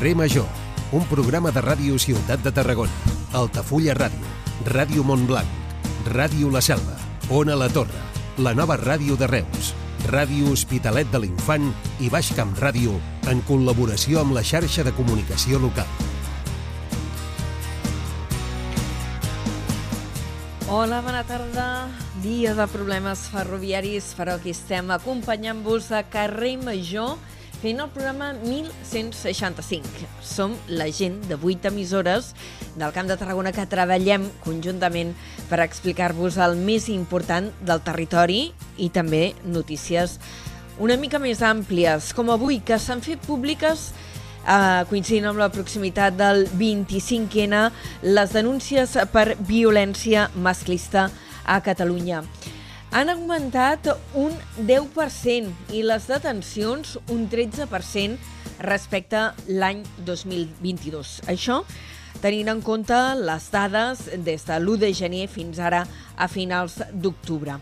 Carrer Major, un programa de ràdio Ciutat de Tarragona, Altafulla Ràdio, Ràdio Montblanc, Ràdio La Selva, Ona La Torre, la nova ràdio de Reus, Ràdio Hospitalet de l'Infant i Baix Camp Ràdio en col·laboració amb la xarxa de comunicació local. Hola, bona tarda. Dia de problemes ferroviaris, però aquí estem acompanyant-vos a Carrer Major fent el programa 1165. Som la gent de 8 emissores del Camp de Tarragona que treballem conjuntament per explicar-vos el més important del territori i també notícies una mica més àmplies, com avui, que s'han fet públiques eh, coincidint amb la proximitat del 25N, les denúncies per violència masclista a Catalunya han augmentat un 10% i les detencions un 13% respecte l'any 2022. Això tenint en compte les dades des de l'1 de gener fins ara a finals d'octubre.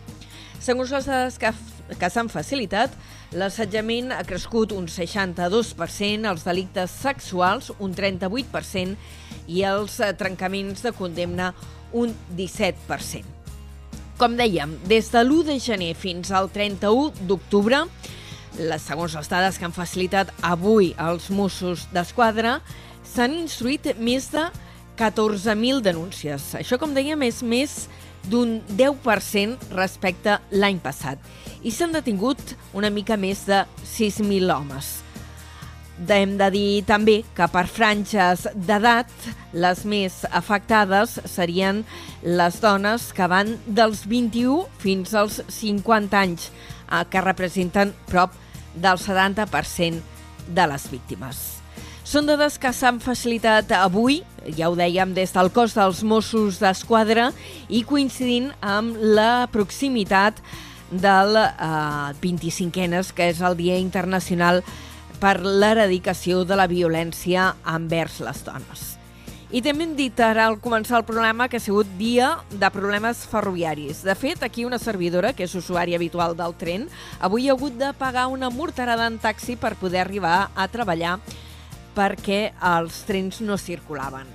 Segons les dades que, que s'han facilitat, l'assetjament ha crescut un 62%, els delictes sexuals un 38% i els trencaments de condemna un 17%. Com dèiem, des de l'1 de gener fins al 31 d'octubre, les, segons les dades que han facilitat avui els Mossos d'Esquadra, s'han instruït més de 14.000 denúncies. Això, com dèiem, és més d'un 10% respecte l'any passat. I s'han detingut una mica més de 6.000 homes. Hem de dir també que per franges d'edat les més afectades serien les dones que van dels 21 fins als 50 anys, eh, que representen prop del 70% de les víctimes. Són dades que s'han facilitat avui, ja ho dèiem, des del cos dels Mossos d'Esquadra i coincidint amb la proximitat del eh, 25enes, que és el Dia Internacional per l'eradicació de la violència envers les dones. I també hem dit ara al començar el programa que ha sigut dia de problemes ferroviaris. De fet, aquí una servidora, que és usuària habitual del tren, avui ha hagut de pagar una morterada en taxi per poder arribar a treballar perquè els trens no circulaven.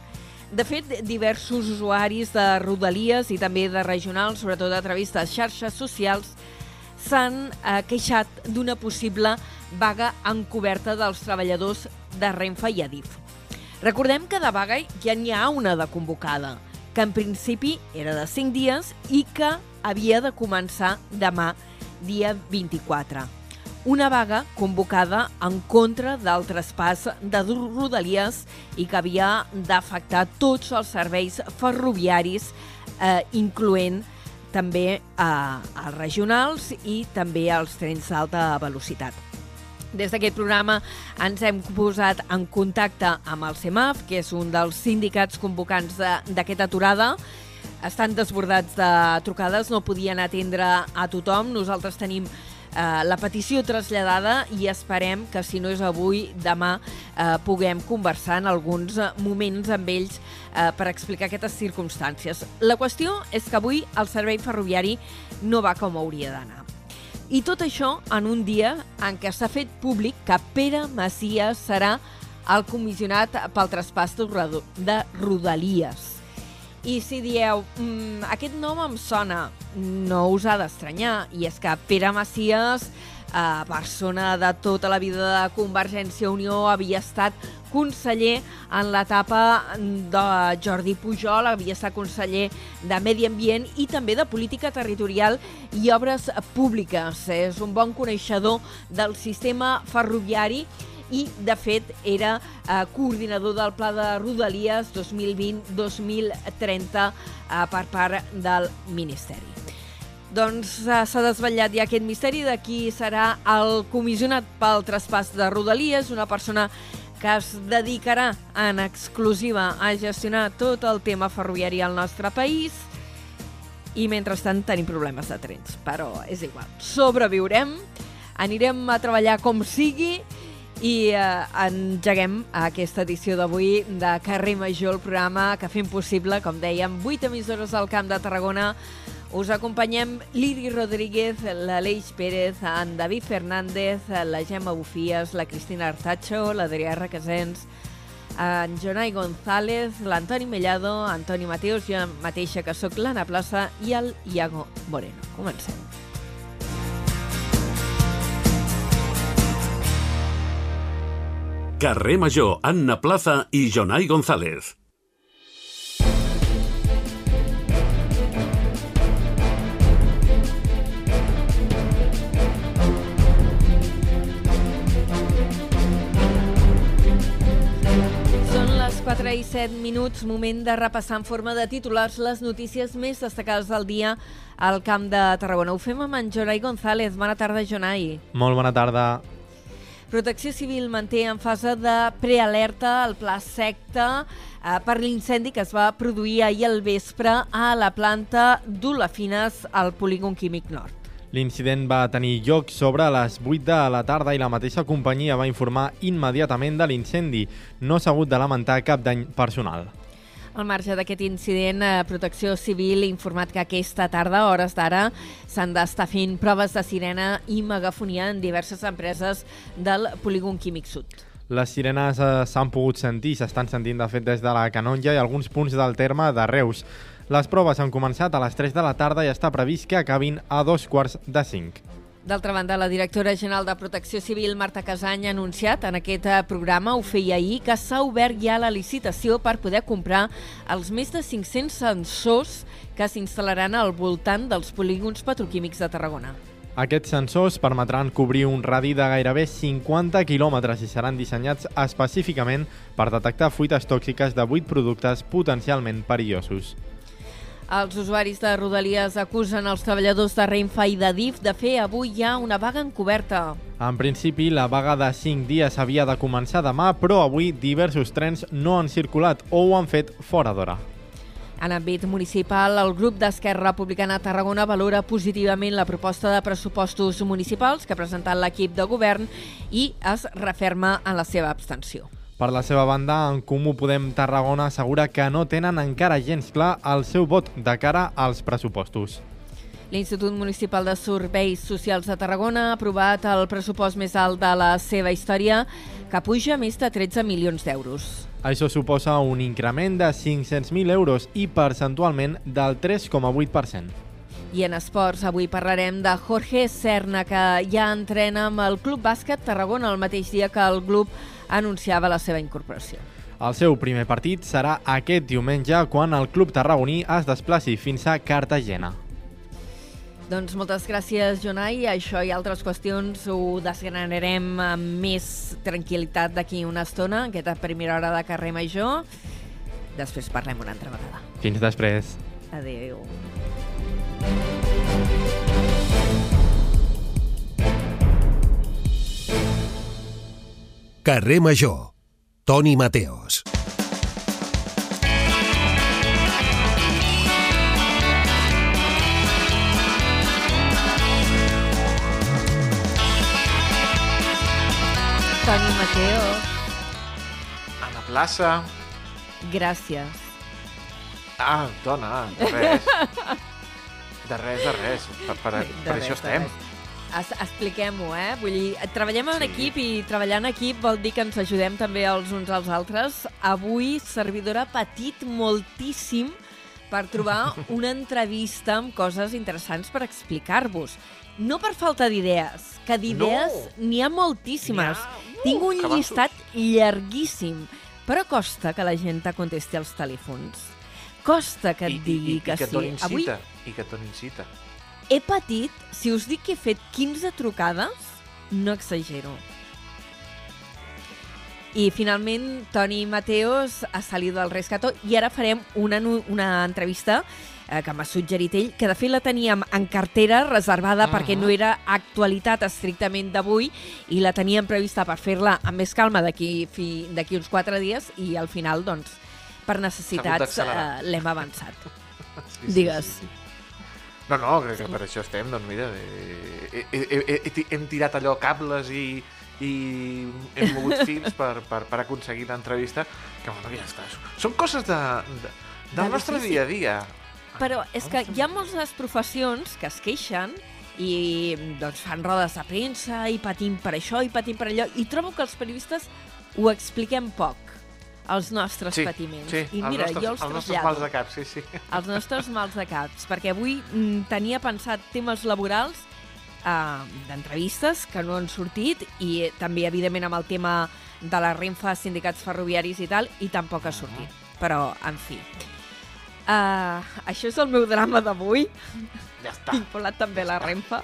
De fet, diversos usuaris de Rodalies i també de regionals, sobretot a través de xarxes socials, s'han eh, queixat d'una possible vaga encoberta dels treballadors de Renfe i Adif. Recordem que de vaga ja n'hi ha una de convocada, que en principi era de 5 dies i que havia de començar demà, dia 24. Una vaga convocada en contra del traspàs de Rodalies i que havia d'afectar tots els serveis ferroviaris, eh, incloent també eh, als regionals i també als trens d'alta velocitat. Des d'aquest programa ens hem posat en contacte amb el CEMAF, que és un dels sindicats convocants d'aquesta aturada. Estan desbordats de trucades, no podien atendre a tothom. Nosaltres tenim eh, la petició traslladada i esperem que, si no és avui, demà eh, puguem conversar en alguns moments amb ells eh, per explicar aquestes circumstàncies. La qüestió és que avui el servei ferroviari no va com hauria d'anar. I tot això en un dia en què s'ha fet públic que Pere Macias serà el comissionat pel traspàs de Rodalies. I si dieu, mmm, aquest nom em sona, no us ha d'estranyar, i és que Pere Macias, eh, persona de tota la vida de Convergència Unió, havia estat conseller en l'etapa de Jordi Pujol, havia estat conseller de Medi Ambient i també de Política Territorial i Obres Públiques. És un bon coneixedor del sistema ferroviari i, de fet, era eh, coordinador del Pla de Rodalies 2020-2030 eh, per part del Ministeri. Doncs eh, s'ha desvetllat ja aquest misteri de qui serà el comissionat pel traspàs de Rodalies, una persona que es dedicarà en exclusiva a gestionar tot el tema ferroviari al nostre país i mentrestant tenim problemes de trens, però és igual. Sobreviurem, anirem a treballar com sigui i eh, engeguem aquesta edició d'avui de Carrer Major, el programa que fem possible, com dèiem, 8 emissores al Camp de Tarragona, Us acompanyem l'Iri Rodríguez, l'Aleix Pérez, en David Fernández, la Gemma Bufies, la Cristina Artacho, l'Adrià Requesens, en Jonai González, l'Antoni Mellado, Antoni Mateus, jo mateixa que sóc l'Anna Plaça i el Iago Moreno. Comencem. Carrer Major, Anna Plaza i Jonai González. Són les 4 i 7 minuts, moment de repassar en forma de titulars les notícies més destacades del dia al Camp de Tarragona. Ho fem amb en Jonai González. Bona tarda, Jonai. Molt bona tarda. Protecció Civil manté en fase de prealerta el pla secta eh, per l'incendi que es va produir ahir al vespre a la planta d'Olafines al polígon químic nord. L'incident va tenir lloc sobre les 8 de la tarda i la mateixa companyia va informar immediatament de l'incendi. No s'ha hagut de lamentar cap dany personal. Al marge d'aquest incident, eh, Protecció Civil ha informat que aquesta tarda, hores d'ara, s'han d'estar fent proves de sirena i megafonia en diverses empreses del polígon químic sud. Les sirenes eh, s'han pogut sentir, s'estan sentint de fet des de la Canonja i alguns punts del terme de Reus. Les proves han començat a les 3 de la tarda i està previst que acabin a dos quarts de 5. D'altra banda, la directora general de Protecció Civil, Marta Casany, ha anunciat en aquest eh, programa, ho feia ahir, que s'ha obert ja la licitació per poder comprar els més de 500 sensors que s'instal·laran al voltant dels polígons petroquímics de Tarragona. Aquests sensors permetran cobrir un radi de gairebé 50 quilòmetres i seran dissenyats específicament per detectar fuites tòxiques de 8 productes potencialment perillosos. Els usuaris de Rodalies acusen els treballadors de Renfe i de DIF de fer avui ja una vaga encoberta. En principi, la vaga de 5 dies havia de començar demà, però avui diversos trens no han circulat o ho han fet fora d'hora. En àmbit municipal, el grup d'Esquerra Republicana Tarragona valora positivament la proposta de pressupostos municipals que ha presentat l'equip de govern i es referma en la seva abstenció. Per la seva banda, en Comú Podem Tarragona assegura que no tenen encara gens clar el seu vot de cara als pressupostos. L'Institut Municipal de Serveis Socials de Tarragona ha aprovat el pressupost més alt de la seva història, que puja més de 13 milions d'euros. Això suposa un increment de 500.000 euros i percentualment del 3,8%. I en esports, avui parlarem de Jorge Serna, que ja entrena amb el Club Bàsquet Tarragona el mateix dia que el club anunciava la seva incorporació. El seu primer partit serà aquest diumenge quan el club tarragoní es desplaci fins a Cartagena. Doncs moltes gràcies, Jonai. Això i altres qüestions ho desgranarem amb més tranquil·litat d'aquí una estona, aquesta primera hora de carrer Major. Després parlem una altra vegada. Fins després. Adéu. Carrer Major. Toni Mateos. Toni Mateo, A la plaça... gràcies. Ah, dona, de res. De res, de res. Per, per, De per res, això de estem. res. Expliquem-ho, eh? Vull dir, treballem en Sí. equip i treballar en equip vol dir que ens ajudem també els uns als altres. Avui, servidora ha patit moltíssim per trobar una entrevista amb coses interessants per explicar-vos. No per falta d'idees, que d'idees n'hi ha moltíssimes. Ha, Tinc un llistat llarguíssim, però costa que la gent te contesti als telèfons. Costa que et digui i, que, i que sí. Avui I que et donin cita. He patit, si us dic que he fet 15 trucades, no exagero. I finalment, Toni Mateos ha salido del rescato i ara farem una, una entrevista eh, que m'ha suggerit ell, que de fet la teníem en cartera reservada perquè no era actualitat estrictament d'avui i la teníem prevista per fer-la amb més calma d'aquí d'aquí uns quatre dies i al final, doncs, per necessitats eh, l'hem avançat. Sí, Digues. Sí, sí, sí. No, no, crec que per això estem, doncs mira, eh, eh, eh, eh, hem tirat allò cables i, i hem mogut fils per, per, per aconseguir l'entrevista, que bueno, ja està. Són coses de, de, del De nostre l'ofici. dia a dia. Però és que hi ha moltes professions que es queixen i doncs, fan rodes de premsa i patim per això i patim per allò i trobo que els periodistes ho expliquem poc els nostres Sí, patiments. sí, I els mira, nostres, jo els, els nostres mals de cap, sí, sí. Els nostres mals de caps, perquè avui mm, tenia pensat temes laborals eh, d'entrevistes que no han sortit i eh, també, evidentment, amb el tema de la Renfa, sindicats ferroviaris i tal, i tampoc ha sortit. Però, en fi. Uh, això és el meu drama d'avui, Ja està. vinculat també a la Renfa.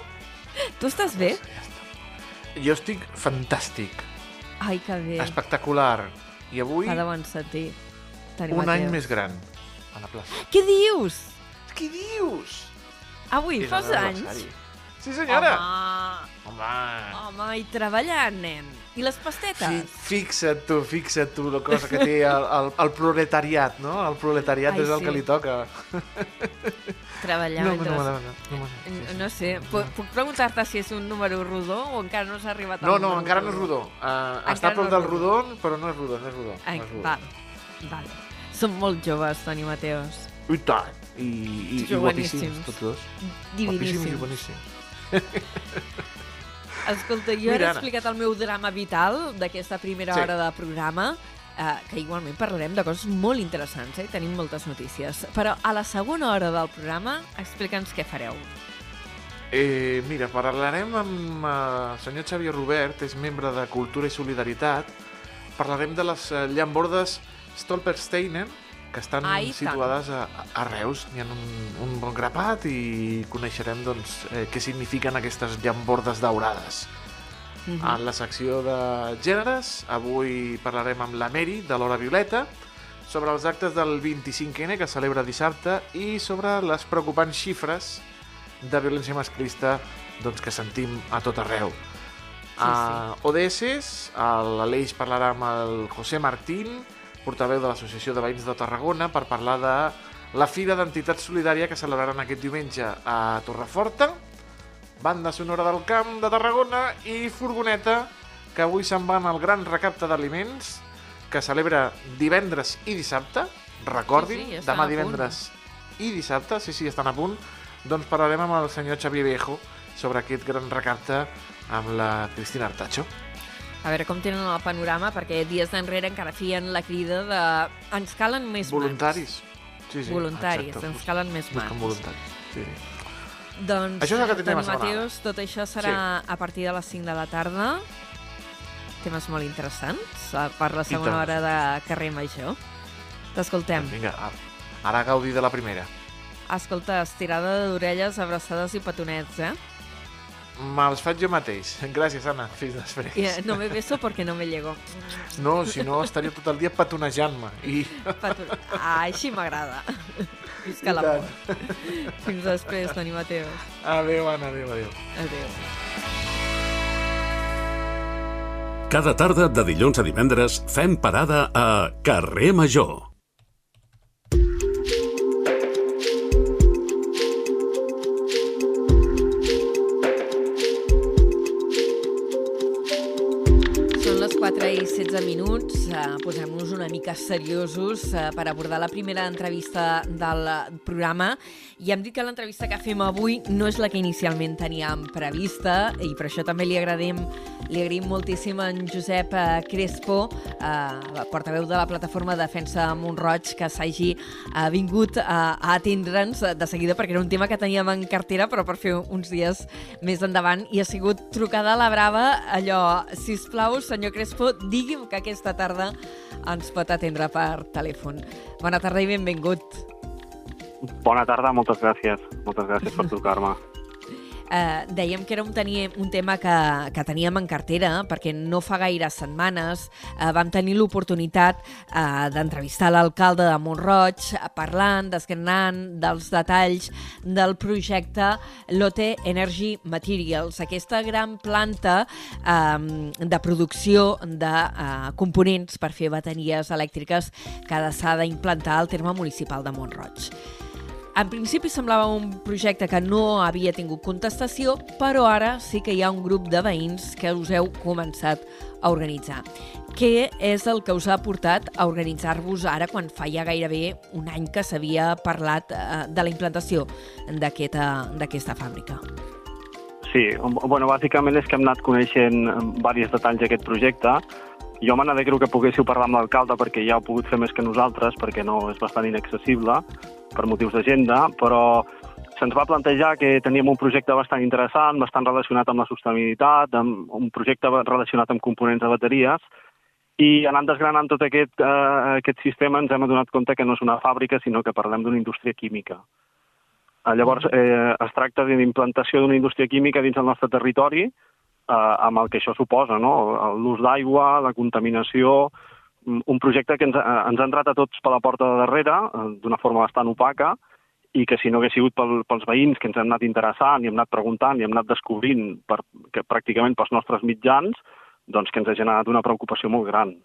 Tu estàs bé? Ja està. Jo estic fantàstic, Ai, que bé. espectacular. I avui, Fa de bon sentir. Toni un any més gran a la plaça. Què dius? Què dius? Avui, el meu anys? Sí, senyora. Home, Home. home, i treballant, nen. I les pastetes? Sí, fixa't tu, fixa't tu la cosa que té el, el, el proletariat, no? El proletariat Ai, és el sí. que li toca. Treballar No, no, mentre... no, no, no, no, no, sí, sí. No sé, puc, puc preguntar-te si és un número rodó o encara no s'ha arribat al No, no, número encara no és rodó. Uh, Encara està a prop no del rodó. però no és rodó, no és rodó. Ai, no és rodó. val, val. Som molt joves, Toni Mateus. I tant. I, i, i guapíssims, tots dos. Guapíssims i Diviníssims. boníssims. Escolta, jo Mira, he explicat el meu drama vital d'aquesta primera Sí. hora de programa, eh, que igualment parlarem de coses molt interessants, eh? tenim moltes notícies. Però a la segona hora del programa, explica'ns què fareu. Eh, mira, parlarem amb eh, el senyor Xavier Robert, és membre de Cultura i Solidaritat. Parlarem de les eh, llambordes Stolpersteinen, que estan Ai, tant. situades a, a Reus. N'hi ha un, un bon grapat i coneixerem doncs, eh, què signifiquen aquestes llambordes daurades. Mhm. En la secció de gèneres, avui parlarem amb la Mary, de l'Hora Violeta, sobre els actes del 25N que celebra dissabte i sobre les preocupants xifres de violència masclista doncs, que sentim a tot arreu. Sí, A ODS, a l'Aleix parlarà amb el José Martín, portaveu de l'Associació de Veïns de Tarragona, per parlar de la Fira d'Entitat Solidària que celebraran aquest diumenge a Torreforta, banda sonora del camp de Tarragona i furgoneta que avui se'n van al gran recapte d'aliments que celebra divendres i dissabte recordin, Sí, sí, demà punt. divendres i dissabte, sí, sí, estan a punt doncs parlarem amb el senyor Xavier Viejo sobre aquest gran recapte amb la Cristina Artacho. A veure com tenen el panorama, perquè dies d'enrere encara feien la crida de ens calen més Voluntaris. Sí, mans. sí, Voluntaris, exacte. ens calen més mans. voluntaris. Sí, sí. Doncs, Això és el que tindrem Toni a setmana. Mateus, tot això serà a partir de les 5 de la tarda. Temes molt interessants per la segona hora de Carrer Major. T'escoltem. Vinga, ara, gaudir de la primera. Escolta, estirada d'orelles, abraçades i petonets, eh? Me'ls faig jo mateix. Gràcies, Anna. Fins després. I, eh, no me beso porque no me llego. No, si no estaria tot el dia petonejant-me. I... Ah, així m'agrada. Visca I l'amor. Fins després, Toni Mateus. Adéu, Anna, adéu, adéu. Adéu. Cada tarda de dilluns a divendres fem parada a Carrer Major. 4 i 16 minuts. Uh, Posem-nos una mica seriosos uh, per abordar la primera entrevista del eh, programa. I hem dit que l'entrevista que fem avui no és la que inicialment teníem prevista i per això també li agradim, li agraïm moltíssim a en Josep uh, Crespo, uh, portaveu de la plataforma Defensa Montroig, que s'hagi uh, vingut uh, a atendre'ns de seguida perquè era un tema que teníem en cartera però per fer uns dies més endavant i ha sigut trucada a la brava allò, si plau, senyor Crespo, digui'm que aquesta tarda ens pot atendre per telèfon. Bona tarda i benvingut. Bona tarda, moltes gràcies. Moltes gràcies per trucar-me. Eh, dèiem que era un, tenia, un tema que, que teníem en cartera perquè no fa gaire setmanes eh, vam tenir l'oportunitat eh, d'entrevistar l'alcalde de Montroig parlant, desgranant dels detalls del projecte Lotte Energy Materials, aquesta gran planta eh, de producció de eh, components per fer bateries elèctriques que s'ha d'implantar al terme municipal de Montroig. En principi semblava un projecte que no havia tingut contestació, però ara sí que hi ha un grup de veïns que us heu començat a organitzar. Què és el que us ha portat a organitzar-vos ara quan fa ja gairebé un any que s'havia parlat eh, de la implantació d'aquesta fàbrica? Sí, bueno, bàsicament és que hem anat coneixent diversos detalls d'aquest projecte. Jo me n'alegro que poguéssiu parlar amb l'alcalde perquè ja ho pogut fer més que nosaltres, perquè no és bastant inaccessible per motius d'agenda, però se'ns va plantejar que teníem un projecte bastant interessant, bastant relacionat amb la sostenibilitat, amb un projecte relacionat amb components de bateries, i anant desgranant tot aquest, eh, aquest sistema ens hem adonat compte que no és una fàbrica, sinó que parlem d'una indústria química. Eh, llavors, eh, es tracta d'una implantació d'una indústria química dins el nostre territori, eh, amb el que això suposa, no? l'ús d'aigua, la contaminació, un projecte que ens, eh, ens ha entrat a tots per la porta de darrere, eh, d'una forma bastant opaca, i que si no hagués sigut pel, pels veïns que ens hem anat interessant i hem anat preguntant i hem anat descobrint per, que pràcticament pels nostres mitjans, doncs que ens ha generat una preocupació molt gran.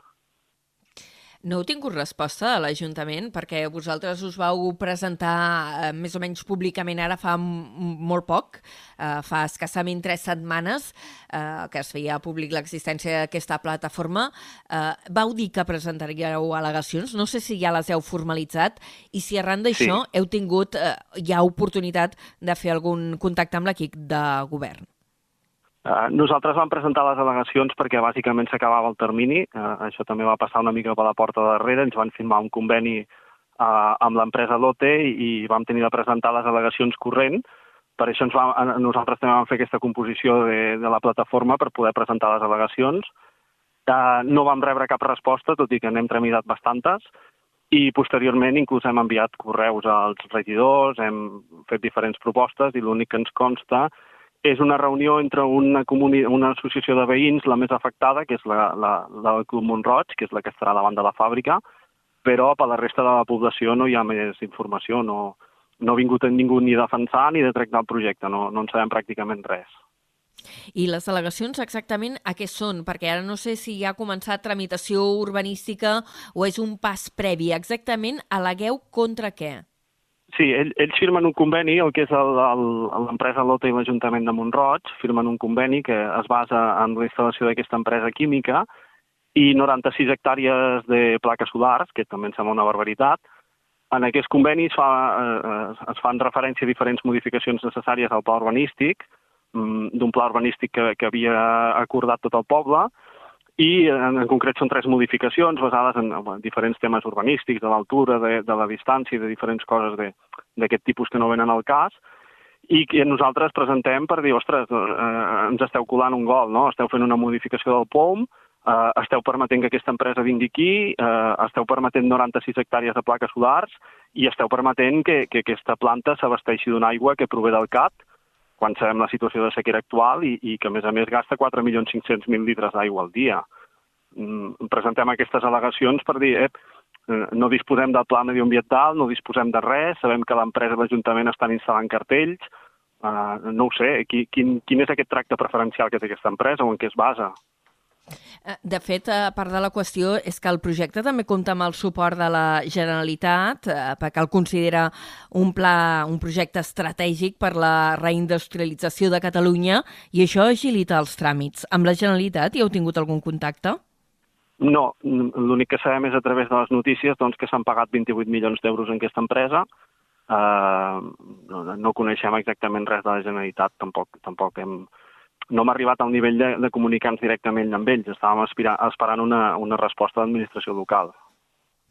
No heu tingut resposta de l'Ajuntament perquè vosaltres us vau presentar eh, més o menys públicament ara fa molt poc, eh, fa escassament tres setmanes eh, que es feia públic l'existència d'aquesta plataforma. Eh, vau dir que presentaríeu al·legacions, no sé si ja les heu formalitzat i si arran d'això sí. heu tingut eh, ja oportunitat de fer algun contacte amb l'equip de govern. Uh, nosaltres vam presentar les al·legacions perquè bàsicament s'acabava el termini. Uh, això també va passar una mica per la porta de darrere. Ens van firmar un conveni uh, amb l'empresa Lotte i, vam tenir de presentar les al·legacions corrent. Per això ens va, nosaltres també vam fer aquesta composició de, de la plataforma per poder presentar les al·legacions. No vam rebre cap resposta, tot i que n'hem tramitat bastantes, i posteriorment inclús hem enviat correus als regidors, hem fet diferents propostes i l'únic que ens consta és una reunió entre una, una associació de veïns, la més afectada, que és la, la, la del Club Montroig, que és la que estarà davant de la fàbrica, però per la resta de la població no hi ha més informació, no, no ha vingut ningú ni defensar ni de tractar el projecte, no, no en sabem pràcticament res. I les al·legacions exactament a què són? Perquè ara no sé si ja ha començat tramitació urbanística o és un pas previ. Exactament al·legueu contra què? Sí, ell, ells firmen un conveni, el que és l'empresa Lota i l'Ajuntament de Montroig, firmen un conveni que es basa en la instal·lació d'aquesta empresa química i 96 hectàrees de plaques solars, que també em sembla una barbaritat. En aquest conveni es, fa, eh, es fan referència a diferents modificacions necessàries al pla urbanístic, mm, d'un pla urbanístic que, que havia acordat tot el poble, i en, en concret són tres modificacions basades en, en diferents temes urbanístics, de l'altura, de, de la distància, de diferents coses d'aquest tipus que no venen al cas, i que nosaltres presentem per dir, ostres, eh, ens esteu colant un gol, no? esteu fent una modificació del POM, eh, esteu permetent que aquesta empresa vingui aquí, eh, esteu permetent 96 hectàrees de plaques solars i esteu permetent que, que aquesta planta s'abasteixi d'una aigua que prové del CAT, quan sabem la situació de sequera actual i, i que, a més a més, gasta 4.500.000 litres d'aigua al dia. Mm, presentem aquestes al·legacions per dir, eh, no disposem del pla medioambiental, no disposem de res, sabem que l'empresa i l'Ajuntament estan instal·lant cartells, uh, no ho sé, quin, quin és aquest tracte preferencial que té aquesta empresa o en què es basa? Eh, de fet, a part de la qüestió, és que el projecte també compta amb el suport de la Generalitat, eh, perquè el considera un pla, un projecte estratègic per la reindustrialització de Catalunya, i això agilita els tràmits. Amb la Generalitat hi heu tingut algun contacte? No, l'únic que sabem és a través de les notícies doncs, que s'han pagat 28 milions d'euros en aquesta empresa. Uh, no, no coneixem exactament res de la Generalitat, tampoc, tampoc hem, no hem arribat al nivell de, de comunicar-nos directament amb ells, estàvem aspirar, esperant una, una resposta de l'administració local.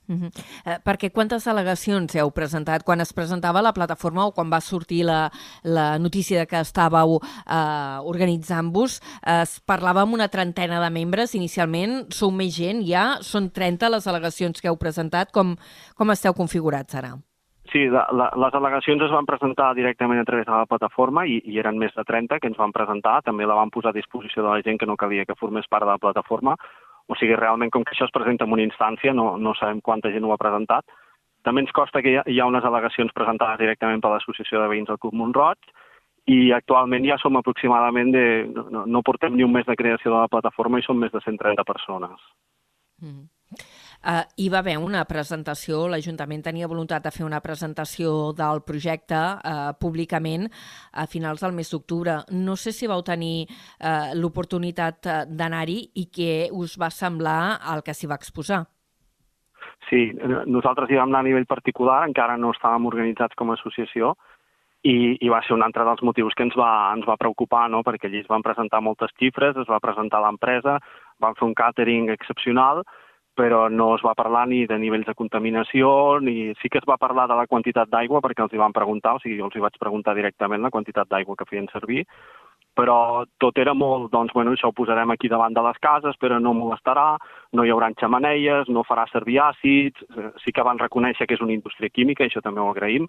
Uh -huh. eh, perquè quantes al·legacions heu presentat? Quan es presentava la plataforma o quan va sortir la, la notícia de que estàveu eh, organitzant-vos, eh, es parlava amb una trentena de membres inicialment, sou més gent ja? Són 30 les al·legacions que heu presentat? Com, com esteu configurats ara? Sí, la, la, les al·legacions es van presentar directament a través de la plataforma i, i eren més de 30 que ens van presentar. També la van posar a disposició de la gent que no calia que formés part de la plataforma. O sigui, realment, com que això es presenta en una instància, no, no sabem quanta gent ho ha presentat. També ens costa que hi ha, hi ha unes al·legacions presentades directament per l'Associació de Veïns del Club Montroig i actualment ja som aproximadament de... No, no portem ni un mes de creació de la plataforma i som més de 130 persones. Mm. Eh, hi va haver una presentació, l'Ajuntament tenia voluntat de fer una presentació del projecte eh, públicament a finals del mes d'octubre. No sé si vau tenir eh, l'oportunitat eh, d'anar-hi i què us va semblar el que s'hi va exposar. Sí, nosaltres hi vam anar a nivell particular, encara no estàvem organitzats com a associació, i, i va ser un altre dels motius que ens va, ens va preocupar, no? perquè allí es van presentar moltes xifres, es va presentar l'empresa, van fer un càtering excepcional, però no es va parlar ni de nivells de contaminació, ni sí que es va parlar de la quantitat d'aigua, perquè els hi van preguntar, o sigui, jo els hi vaig preguntar directament la quantitat d'aigua que feien servir, però tot era molt, doncs, bueno, això ho posarem aquí davant de les cases, però no molestarà, no hi haurà xamanelles, no farà servir àcids, eh, sí que van reconèixer que és una indústria química, i això també ho agraïm,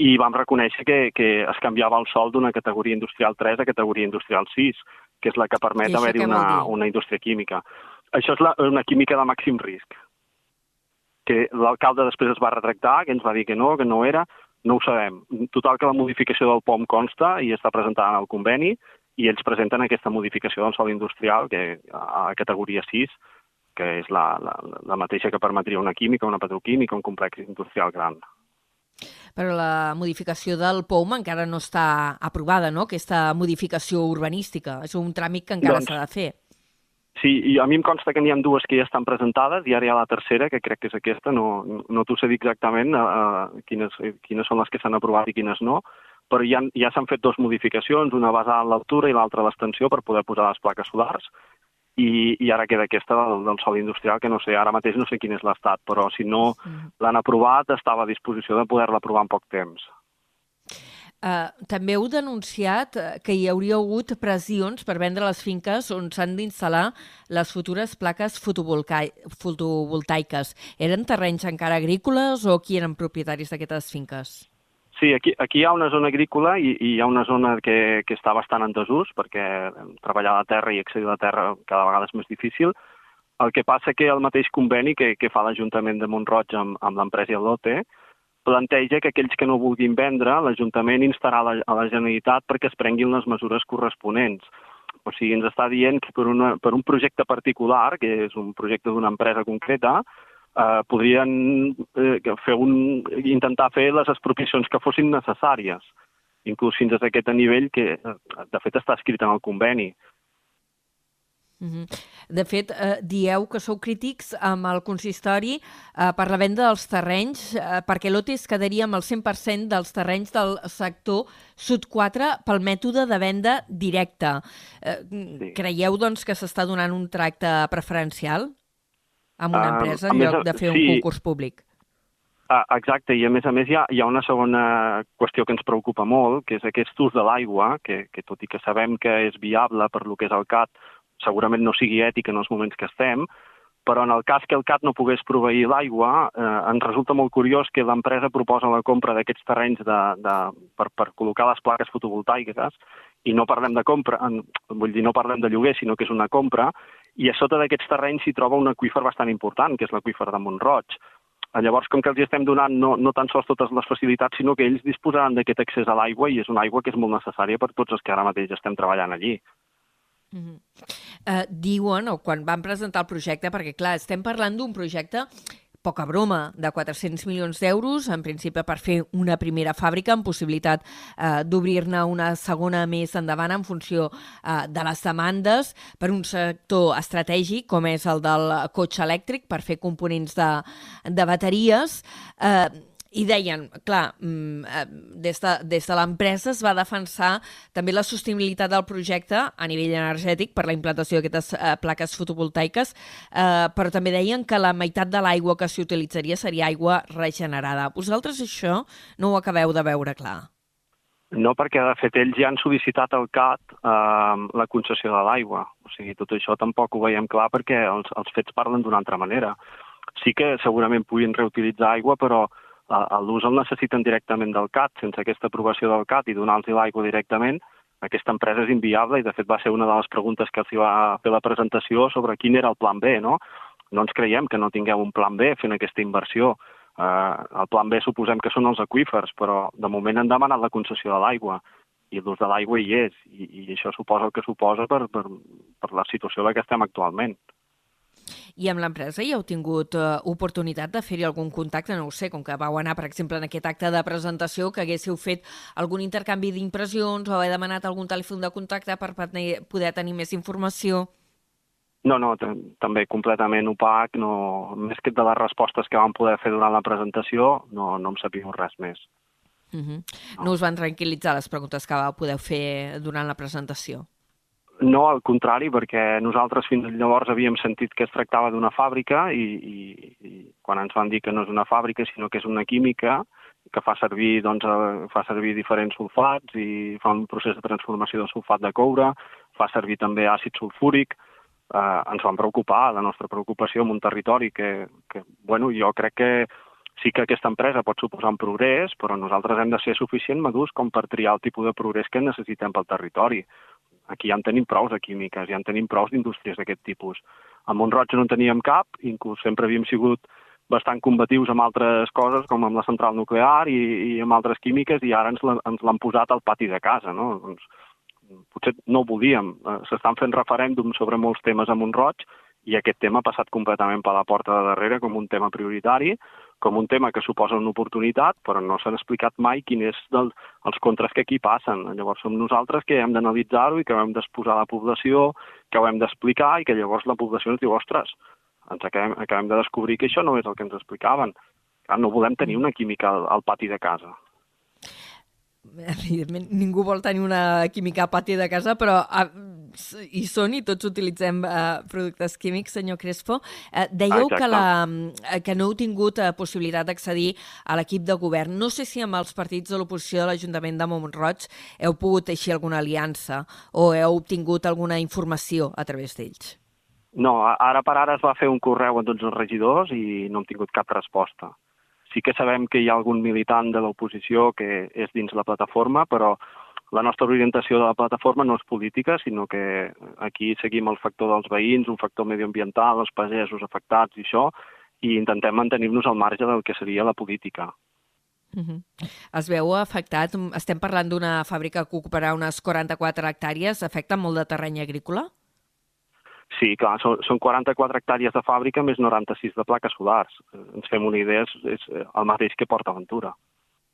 i vam reconèixer que, que es canviava el sol d'una categoria industrial 3 a categoria industrial 6, que és la que permet haver-hi una, una indústria química. Això és la, una química de màxim risc, que l'alcalde després es va retractar, que ens va dir que no, que no era, no ho sabem. Total que la modificació del POM consta i està presentada en el conveni i ells presenten aquesta modificació del sol industrial que a categoria 6, que és la, la, la mateixa que permetria una química, una petroquímica, un complex industrial gran però la modificació del POUM encara no està aprovada, no?, aquesta modificació urbanística. És un tràmit que encara doncs, s'ha de fer. Sí, i a mi em consta que n'hi ha dues que ja estan presentades i ara hi ha la tercera, que crec que és aquesta, no, no t'ho sé dir exactament uh, quines, quines són les que s'han aprovat i quines no, però ja, ja s'han fet dues modificacions, una basada en l'altura i l'altra l'extensió per poder posar les plaques solars, i, i ara queda aquesta del, del sol industrial, que no sé, ara mateix no sé quin és l'estat, però si no l'han aprovat, estava a disposició de poder-la aprovar en poc temps. Uh, també heu denunciat eh, que hi hauria hagut pressions per vendre les finques on s'han d'instal·lar les futures plaques fotovoltaiques. Eren terrenys encara agrícoles o qui eren propietaris d'aquestes finques? Sí, aquí, aquí hi ha una zona agrícola i, i hi ha una zona que, que està bastant en desús perquè treballar a la terra i accedir a la terra cada vegada és més difícil. El que passa que el mateix conveni que, que fa l'Ajuntament de Montroig amb, amb l'empresa Lote planteja que aquells que no vulguin vendre, l'Ajuntament instarà la, a la Generalitat perquè es prenguin les mesures corresponents. O sigui, ens està dient que per, una, per un projecte particular, que és un projecte d'una empresa concreta, eh, podrien eh, fer un, intentar fer les expropiacions que fossin necessàries, inclús fins a aquest nivell que, de fet, està escrit en el conveni. Mm -hmm. De fet, eh, dieu que sou crítics amb el consistori eh, per la venda dels terrenys, eh, perquè l'OTES quedaria amb el 100% dels terrenys del sector Sud 4 pel mètode de venda directa. Eh, sí. Creieu, doncs, que s'està donant un tracte preferencial? amb una empresa uh, en lloc de fer sí, un concurs públic. Uh, exacte, i a més a més hi ha, hi ha una segona qüestió que ens preocupa molt, que és aquest ús de l'aigua, que, que tot i que sabem que és viable per lo que és el CAT, segurament no sigui ètic en els moments que estem, però en el cas que el CAT no pogués proveir l'aigua, eh, ens resulta molt curiós que l'empresa proposa la compra d'aquests terrenys de, de, per, per col·locar les plaques fotovoltaiques i no parlem de compra, en, vull dir, no parlem de lloguer, sinó que és una compra, i a sota d'aquests terrenys s'hi troba un aqüífer bastant important, que és l'aqüífer de Montroig. Llavors, com que els estem donant no, no tan sols totes les facilitats, sinó que ells disposaran d'aquest accés a l'aigua i és una aigua que és molt necessària per tots els que ara mateix estem treballant allí. Mm -hmm. uh, diuen, o quan van presentar el projecte, perquè clar, estem parlant d'un projecte poca broma, de 400 milions d'euros, en principi per fer una primera fàbrica amb possibilitat eh, d'obrir-ne una segona més endavant en funció eh, de les demandes per un sector estratègic com és el del cotxe elèctric per fer components de, de bateries. Eh, i deien, clar, mm, eh, des de, des de l'empresa es va defensar també la sostenibilitat del projecte a nivell energètic per la implantació d'aquestes eh, plaques fotovoltaiques, eh, però també deien que la meitat de l'aigua que s'utilitzaria seria aigua regenerada. Vosaltres això no ho acabeu de veure clar? No, perquè de fet ells ja han sol·licitat al CAT eh, la concessió de l'aigua. O sigui, tot això tampoc ho veiem clar perquè els, els fets parlen d'una altra manera. Sí que segurament puguin reutilitzar aigua, però l'ús el necessiten directament del CAT, sense aquesta aprovació del CAT i donar-los l'aigua directament, aquesta empresa és inviable i de fet va ser una de les preguntes que els va fer la presentació sobre quin era el plan B, no? No ens creiem que no tingueu un plan B fent aquesta inversió. Eh, el plan B suposem que són els aquífers, però de moment han demanat la concessió de l'aigua i l'ús de l'aigua hi és, i, i això suposa el que suposa per, per, per la situació en la que estem actualment. I amb l'empresa hi heu tingut uh, oportunitat de fer-hi algun contacte? No ho sé, com que vau anar, per exemple, en aquest acte de presentació, que haguéssiu fet algun intercanvi d'impressions o haver demanat algun telèfon de contacte per poder tenir més informació? No, no, també completament opac, no, més que de les respostes que vam poder fer durant la presentació, no, no em sabíem res més. Uh -huh. no. no us van tranquil·litzar les preguntes que vau poder fer durant la presentació? No, al contrari, perquè nosaltres fins llavors havíem sentit que es tractava d'una fàbrica i, i, i quan ens van dir que no és una fàbrica sinó que és una química que fa servir, doncs, eh, fa servir diferents sulfats i fa un procés de transformació de sulfat de coure, fa servir també àcid sulfúric, eh, ens van preocupar, la nostra preocupació en un territori que, que bueno, jo crec que sí que aquesta empresa pot suposar un progrés, però nosaltres hem de ser suficient madurs com per triar el tipus de progrés que necessitem pel territori. Aquí ja en tenim prous de químiques, ja en tenim prous d'indústries d'aquest tipus. A Montroig no en teníem cap, inclús sempre havíem sigut bastant combatius amb altres coses, com amb la central nuclear i, i amb altres químiques, i ara ens l'han posat al pati de casa. No? Doncs, potser no ho volíem. Eh, s'estan fent referèndums sobre molts temes a Montroig i aquest tema ha passat completament per la porta de darrere com un tema prioritari, com un tema que suposa una oportunitat, però no s'han explicat mai quin és del, els contres que aquí passen. Llavors som nosaltres que hem d'analitzar-ho i que hem d'exposar a la població, que ho hem d'explicar i que llavors la població ens diu, ostres, ens acabem, acabem de descobrir que això no és el que ens explicaven. Clar, no volem tenir una química al, al pati de casa evidentment ningú vol tenir una química a pati de casa, però uh, hi són i tots utilitzem uh, productes químics, senyor Crespo. Uh, dèieu Exacte. que, la, que no heu tingut uh, possibilitat d'accedir a l'equip de govern. No sé si amb els partits de l'oposició de l'Ajuntament de Montroig heu pogut teixir alguna aliança o heu obtingut alguna informació a través d'ells. No, ara per ara es va fer un correu a tots els regidors i no hem tingut cap resposta. Sí que sabem que hi ha algun militant de l'oposició que és dins la plataforma, però la nostra orientació de la plataforma no és política, sinó que aquí seguim el factor dels veïns, un factor medioambiental, els pagesos afectats i això, i intentem mantenir-nos al marge del que seria la política. Uh -huh. Es veu afectat, estem parlant d'una fàbrica que ocuparà unes 44 hectàrees, afecta molt de terreny agrícola? Sí, clar, són, són 44 hectàrees de fàbrica més 96 de plaques solars. Eh, ens fem una idea, és, és el mateix que Port Aventura.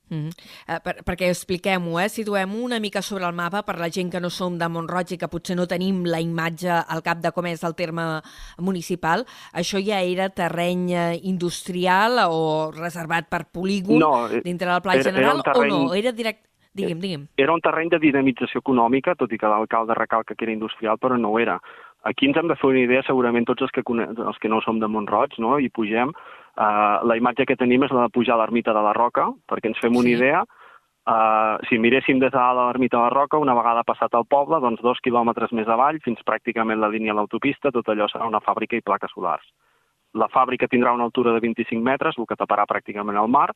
Mm -hmm. per, perquè expliquem-ho, eh? situem-ho una mica sobre el mapa per la gent que no som de Montroig i que potser no tenim la imatge al cap de com és el terme municipal. Això ja era terreny eh, industrial o reservat per polígon no, dintre del Pla era, General era terreny... o no? Era direct... Digue'm, digue'm. Era un terreny de dinamització econòmica, tot i que l'alcalde recalca que era industrial, però no era. Aquí ens hem de fer una idea, segurament tots els que, els que no som de Montroig no? i pugem, uh, la imatge que tenim és la de pujar a l'ermita de la Roca, perquè ens fem una sí. idea, uh, si miréssim des de l'ermita de la Roca, una vegada passat al poble, doncs dos quilòmetres més avall, fins pràcticament la línia de l'autopista, tot allò serà una fàbrica i plaques solars. La fàbrica tindrà una altura de 25 metres, el que taparà pràcticament el mar,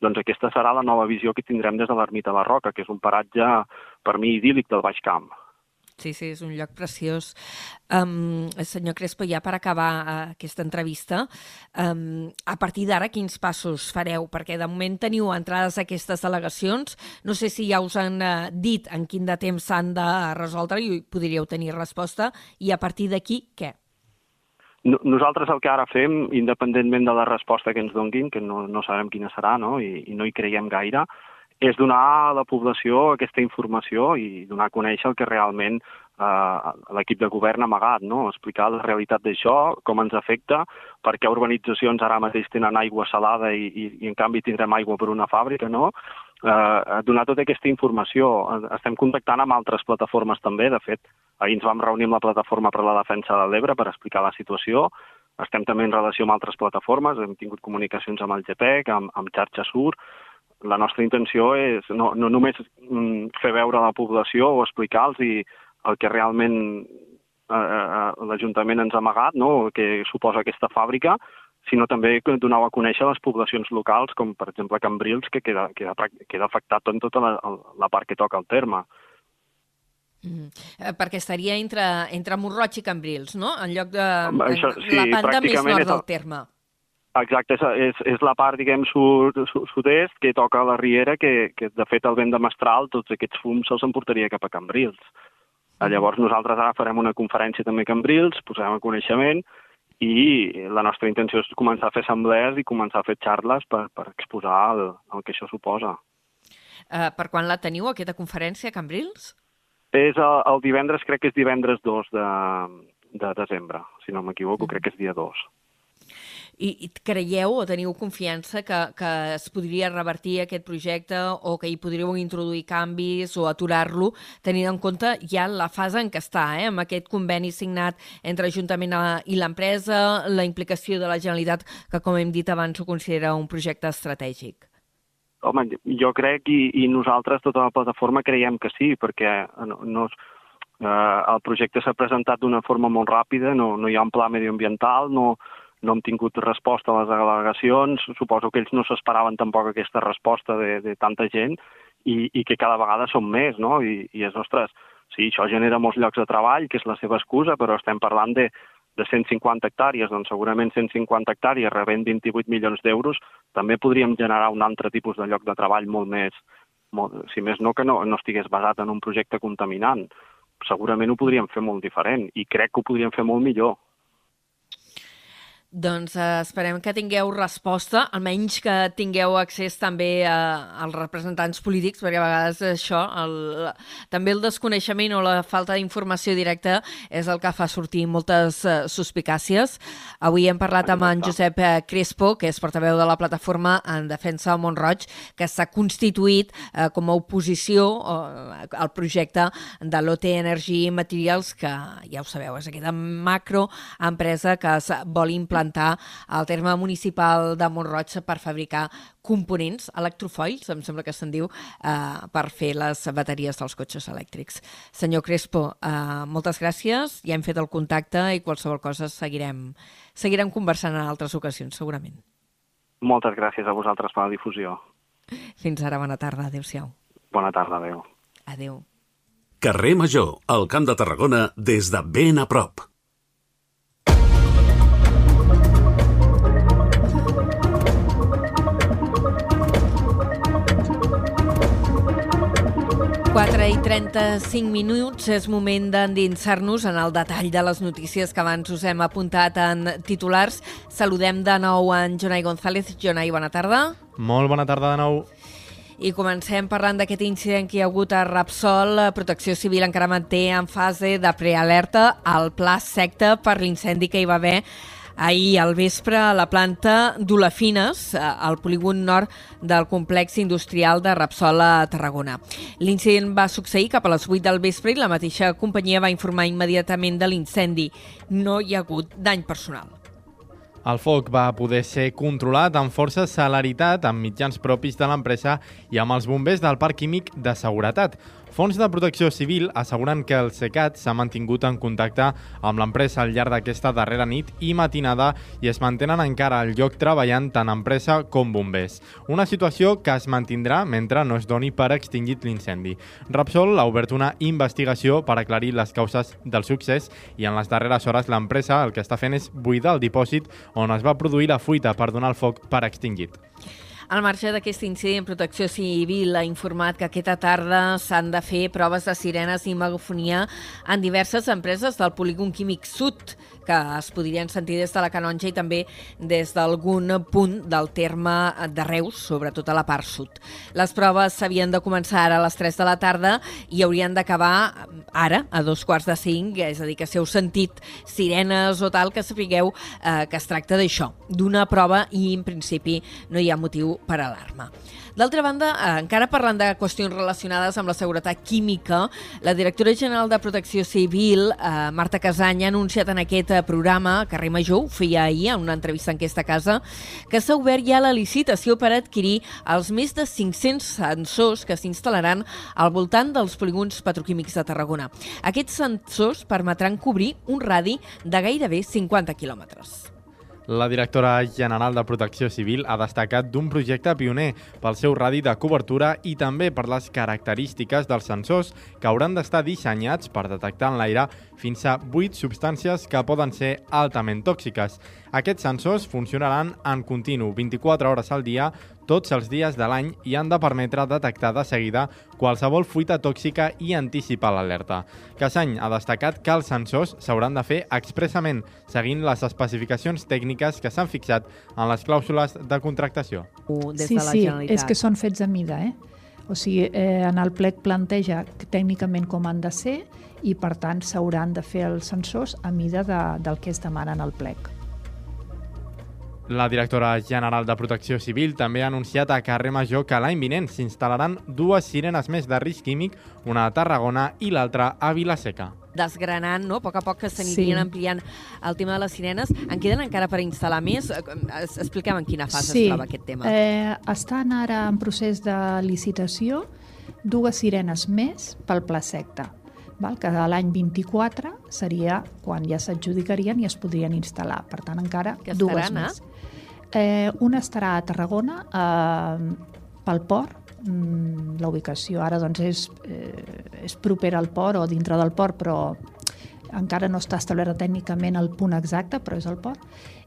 doncs aquesta serà la nova visió que tindrem des de l'ermita de la Roca, que és un paratge, per mi, idíl·lic del Baix Camp. Sí, sí, és un lloc preciós. Um, senyor Crespo, ja per acabar uh, aquesta entrevista, um, a partir d'ara quins passos fareu? Perquè de moment teniu entrades a aquestes delegacions, no sé si ja us han uh, dit en quin de temps s'han de resoldre i podríeu tenir resposta, i a partir d'aquí què? Nosaltres el que ara fem, independentment de la resposta que ens donguin, que no, no sabem quina serà no? I, i no hi creiem gaire, és donar a la població aquesta informació i donar a conèixer el que realment eh, l'equip de govern ha amagat, no? explicar la realitat d'això, com ens afecta, per què urbanitzacions ara mateix tenen aigua salada i, i, i en canvi tindrem aigua per una fàbrica, no? Eh, donar tota aquesta informació. Estem contactant amb altres plataformes també, de fet, ahir ens vam reunir amb la plataforma per la defensa de l'Ebre per explicar la situació, estem també en relació amb altres plataformes, hem tingut comunicacions amb el GPEC, amb, amb Xarxa Sur, la nostra intenció és no, no només mm, fer veure a la població o explicar-los el que realment eh, eh, l'Ajuntament ens ha amagat, no? el que suposa aquesta fàbrica, sinó també donar a conèixer les poblacions locals, com per exemple Cambrils, que queda, queda, queda afectat en tota la, la part que toca el terme. Mm. Eh, perquè estaria entre, entre Morroig i Cambrils, no? En lloc de Això, sí, la banda més nord del terme. Exacte, és, és, és la part, diguem, sud-est que toca la Riera, que, que de fet el vent de Mestral, tots aquests fums se'ls emportaria cap a Cambrils. Mm. Llavors nosaltres ara farem una conferència també a Cambrils, posarem a coneixement i la nostra intenció és començar a fer assemblees i començar a fer xarles per, per exposar el, el que això suposa. Uh, per quan la teniu, aquesta conferència, Cambrils? És el, el divendres, crec que és divendres 2 de, de desembre, si no m'equivoco, crec que és dia 2. I, I creieu o teniu confiança que, que es podria revertir aquest projecte o que hi podríeu introduir canvis o aturar-lo, tenint en compte ja la fase en què està, eh? amb aquest conveni signat entre Ajuntament i l'empresa, la implicació de la Generalitat, que com hem dit abans ho considera un projecte estratègic? Home, jo crec i, i nosaltres, tota la plataforma, creiem que sí, perquè no, no, eh, el projecte s'ha presentat d'una forma molt ràpida, no, no hi ha un pla medioambiental, no, no hem tingut resposta a les al·legacions, suposo que ells no s'esperaven tampoc aquesta resposta de, de tanta gent i, i que cada vegada són més, no? I, i és, ostres, sí, això genera molts llocs de treball, que és la seva excusa, però estem parlant de, de 150 hectàrees, doncs segurament 150 hectàrees rebent 28 milions d'euros, també podríem generar un altre tipus de lloc de treball molt més, molt, si més no que no, no estigués basat en un projecte contaminant. Segurament ho podríem fer molt diferent i crec que ho podríem fer molt millor. Doncs eh, esperem que tingueu resposta, almenys que tingueu accés també a, als representants polítics, perquè a vegades això, el, també el desconeixement o la falta d'informació directa és el que fa sortir moltes eh, suspicàcies. Avui hem parlat amb en Josep eh, Crespo, que és portaveu de la plataforma en defensa del Montroig, que s'ha constituït eh, com a oposició eh, al projecte de l'OT Energy Materials, que ja ho sabeu, és aquesta macroempresa que es vol implantar implantar al terme municipal de Montroig per fabricar components electrofoils, em sembla que se'n diu, eh, per fer les bateries dels cotxes elèctrics. Senyor Crespo, eh, moltes gràcies, ja hem fet el contacte i qualsevol cosa seguirem, seguirem conversant en altres ocasions, segurament. Moltes gràcies a vosaltres per la difusió. Fins ara, bona tarda, adéu-siau. Bona tarda, adéu. Adéu. Carrer Major, al Camp de Tarragona, des de ben a prop. 4 i 35 minuts és moment d'endinsar-nos en el detall de les notícies que abans us hem apuntat en titulars. Saludem de nou en Jonai González. Jonai, bona tarda. Molt bona tarda de nou. I comencem parlant d'aquest incident que hi ha hagut a Rapsol. Protecció Civil encara manté en fase de prealerta el pla secta per l'incendi que hi va haver ahir al vespre a la planta d'Olafines, eh, al polígon nord del complex industrial de Rapsol a Tarragona. L'incident va succeir cap a les 8 del vespre i la mateixa companyia va informar immediatament de l'incendi. No hi ha hagut dany personal. El foc va poder ser controlat amb força celeritat amb mitjans propis de l'empresa i amb els bombers del Parc Químic de Seguretat. Fons de Protecció Civil asseguren que el SECAT s'ha mantingut en contacte amb l'empresa al llarg d'aquesta darrera nit i matinada i es mantenen encara al lloc treballant tant empresa com bombers. Una situació que es mantindrà mentre no es doni per extingit l'incendi. Repsol ha obert una investigació per aclarir les causes del succés i en les darreres hores l'empresa el que està fent és buidar el dipòsit on es va produir la fuita per donar el foc per extingit. Al marge d'aquest incident, Protecció Civil ha informat que aquesta tarda s'han de fer proves de sirenes i megafonia en diverses empreses del polígon químic sud que es podrien sentir des de la Canonja i també des d'algun punt del terme de Reus, sobretot a la part sud. Les proves s'havien de començar ara a les 3 de la tarda i haurien d'acabar ara, a dos quarts de cinc, és a dir, que si heu sentit sirenes o tal, que sapigueu eh, que es tracta d'això, d'una prova i en principi no hi ha motiu per alarma. D'altra banda, eh, encara parlant de qüestions relacionades amb la seguretat química, la directora general de Protecció Civil, eh, Marta Casany, ha anunciat en aquest programa, Carrer Major, ho feia ahir en una entrevista en aquesta casa, que s'ha obert ja la licitació per adquirir els més de 500 sensors que s'instal·laran al voltant dels polígons petroquímics de Tarragona. Aquests sensors permetran cobrir un radi de gairebé 50 quilòmetres. La directora general de Protecció Civil ha destacat d'un projecte pioner pel seu radi de cobertura i també per les característiques dels sensors que hauran d'estar dissenyats per detectar en l'aire fins a 8 substàncies que poden ser altament tòxiques. Aquests sensors funcionaran en continu 24 hores al dia tots els dies de l'any i han de permetre detectar de seguida qualsevol fuita tòxica i anticipar l'alerta. Casany ha destacat que els sensors s'hauran de fer expressament seguint les especificacions tècniques que s'han fixat en les clàusules de contractació. Des sí, de la sí, és que són fets a mida, eh? O sigui, eh, en el plec planteja tècnicament com han de ser i, per tant, s'hauran de fer els sensors a mida de, del que es demana en el plec. La directora general de Protecció Civil també ha anunciat a Carrer Major que l'any vinent s'instal·laran dues sirenes més de risc químic, una a Tarragona i l'altra a Vilaseca. desgranant, no? a poc a poc que s'anirien Sí. ampliant el tema de les sirenes. En queden encara per instal·lar més? Eh, es- Expliquem en quina fase es troba aquest tema. Eh, estan ara en procés de licitació dues sirenes més pel Pla Secta, val? que l'any 24 seria quan ja s'adjudicarien i es podrien instal·lar. Per tant, encara Que dues estaran, més. Eh, una estarà a Tarragona, eh, pel port, mm, la ubicació ara doncs és, eh, és propera al port o dintre del port, però encara no està establert tècnicament el punt exacte, però és el port,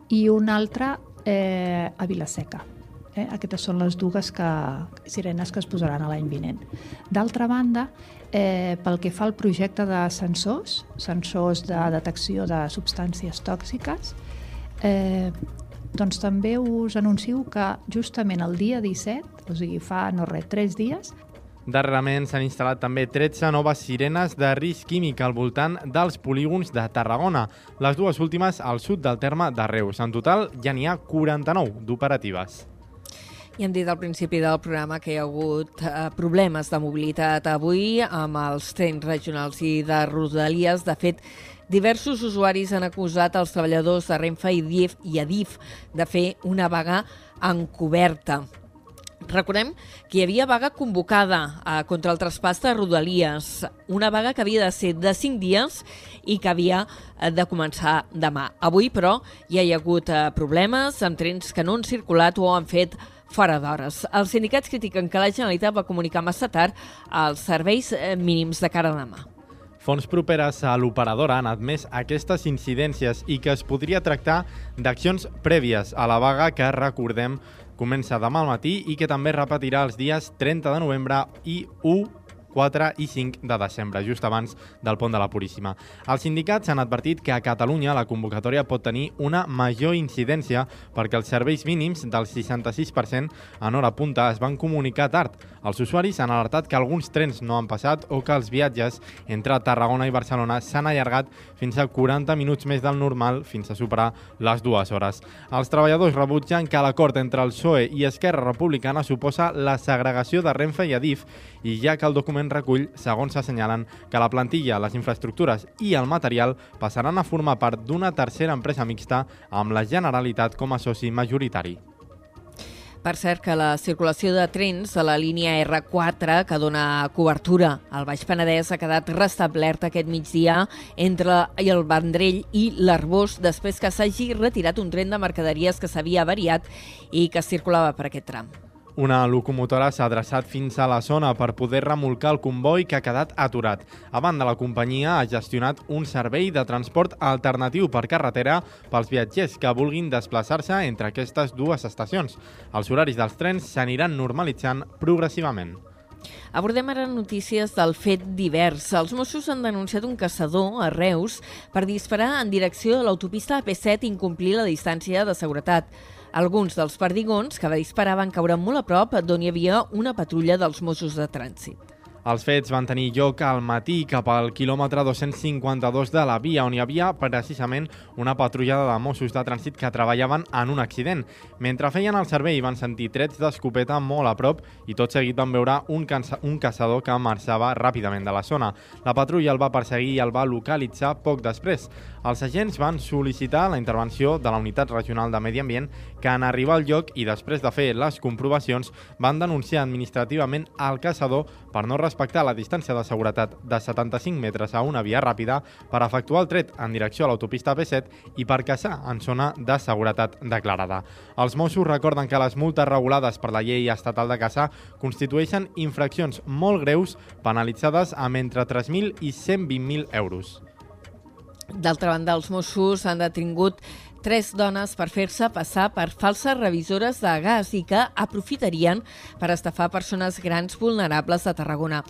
i una altra eh, a Vilaseca. Eh? Aquestes són les dues que, sirenes que es posaran a l'any vinent. D'altra banda, eh, pel que fa al projecte de sensors, sensors de detecció de substàncies tòxiques, eh, doncs també us anuncio que justament el dia 17, o sigui fa no res, 3 dies, Darrerament s'han instal·lat també 13 noves sirenes de risc químic al voltant dels polígons de Tarragona, les dues últimes al sud del terme de Reus. En total ja n'hi ha 49 d'operatives. I hem dit al principi del programa que hi ha hagut eh, problemes de mobilitat avui amb els trens regionals i de Rodalies. De fet, diversos usuaris han acusat els treballadors de Renfe i DIF i Adif de fer una vaga encoberta. Recordem que hi havia vaga convocada eh, contra el traspàs de Rodalies, una vaga que havia de ser de 5 dies i que havia eh, de començar demà. Avui, però, hi ha hagut eh, problemes amb trens que no han circulat o han fet fora d'hores. Els sindicats critiquen que la Generalitat va comunicar massa tard els serveis eh, mínims de cara a demà. Fons properes a l'operadora han admès aquestes incidències i que es podria tractar d'accions prèvies a la vaga que, recordem, comença demà al matí i que també repetirà els dies 30 de novembre i 1 4 i 5 de desembre, just abans del pont de la Puríssima. Els sindicats han advertit que a Catalunya la convocatòria pot tenir una major incidència perquè els serveis mínims del 66% en hora punta es van comunicar tard. Els usuaris han alertat que alguns trens no han passat o que els viatges entre Tarragona i Barcelona s'han allargat fins a 40 minuts més del normal fins a superar les dues hores. Els treballadors rebutgen que l'acord entre el PSOE i Esquerra Republicana suposa la segregació de Renfe i Adif i ja que el document recull, segons s'assenyalen, que la plantilla, les infraestructures i el material passaran a formar part d'una tercera empresa mixta amb la Generalitat com a soci majoritari. Per cert, que la circulació de trens a la línia R4, que dona cobertura al Baix Penedès, ha quedat restablerta aquest migdia entre el Vendrell i l'Arbós, després que s'hagi retirat un tren de mercaderies que s'havia avariat i que circulava per aquest tram. Una locomotora s'ha adreçat fins a la zona per poder remolcar el comboi que ha quedat aturat. A banda, la companyia ha gestionat un servei de transport alternatiu per carretera pels viatgers que vulguin desplaçar-se entre aquestes dues estacions. Els horaris dels trens s'aniran normalitzant progressivament. Abordem ara notícies del fet divers. Els Mossos han denunciat un caçador a Reus per disparar en direcció de l'autopista AP7 i incomplir la distància de seguretat. Alguns dels perdigons que van caure molt a prop d'on hi havia una patrulla dels Mossos de Trànsit. Els fets van tenir lloc al matí cap al quilòmetre 252 de la via, on hi havia precisament una patrullada de Mossos de trànsit que treballaven en un accident. Mentre feien el servei van sentir trets d'escopeta molt a prop i tot seguit van veure un, cansa un caçador que marxava ràpidament de la zona. La patrulla el va perseguir i el va localitzar poc després. Els agents van sol·licitar la intervenció de la Unitat Regional de Medi Ambient que en arribar al lloc i després de fer les comprovacions van denunciar administrativament al caçador per no la distància de seguretat de 75 metres a una via ràpida per efectuar el tret en direcció a l'autopista B7 i per caçar en zona de seguretat declarada. Els Mossos recorden que les multes regulades per la llei estatal de caça constitueixen infraccions molt greus penalitzades amb entre 3.000 i 120.000 euros. D'altra banda, els Mossos han detingut tres dones per fer-se passar per falses revisores de gas i que aprofitarien per estafar persones grans vulnerables de Tarragona.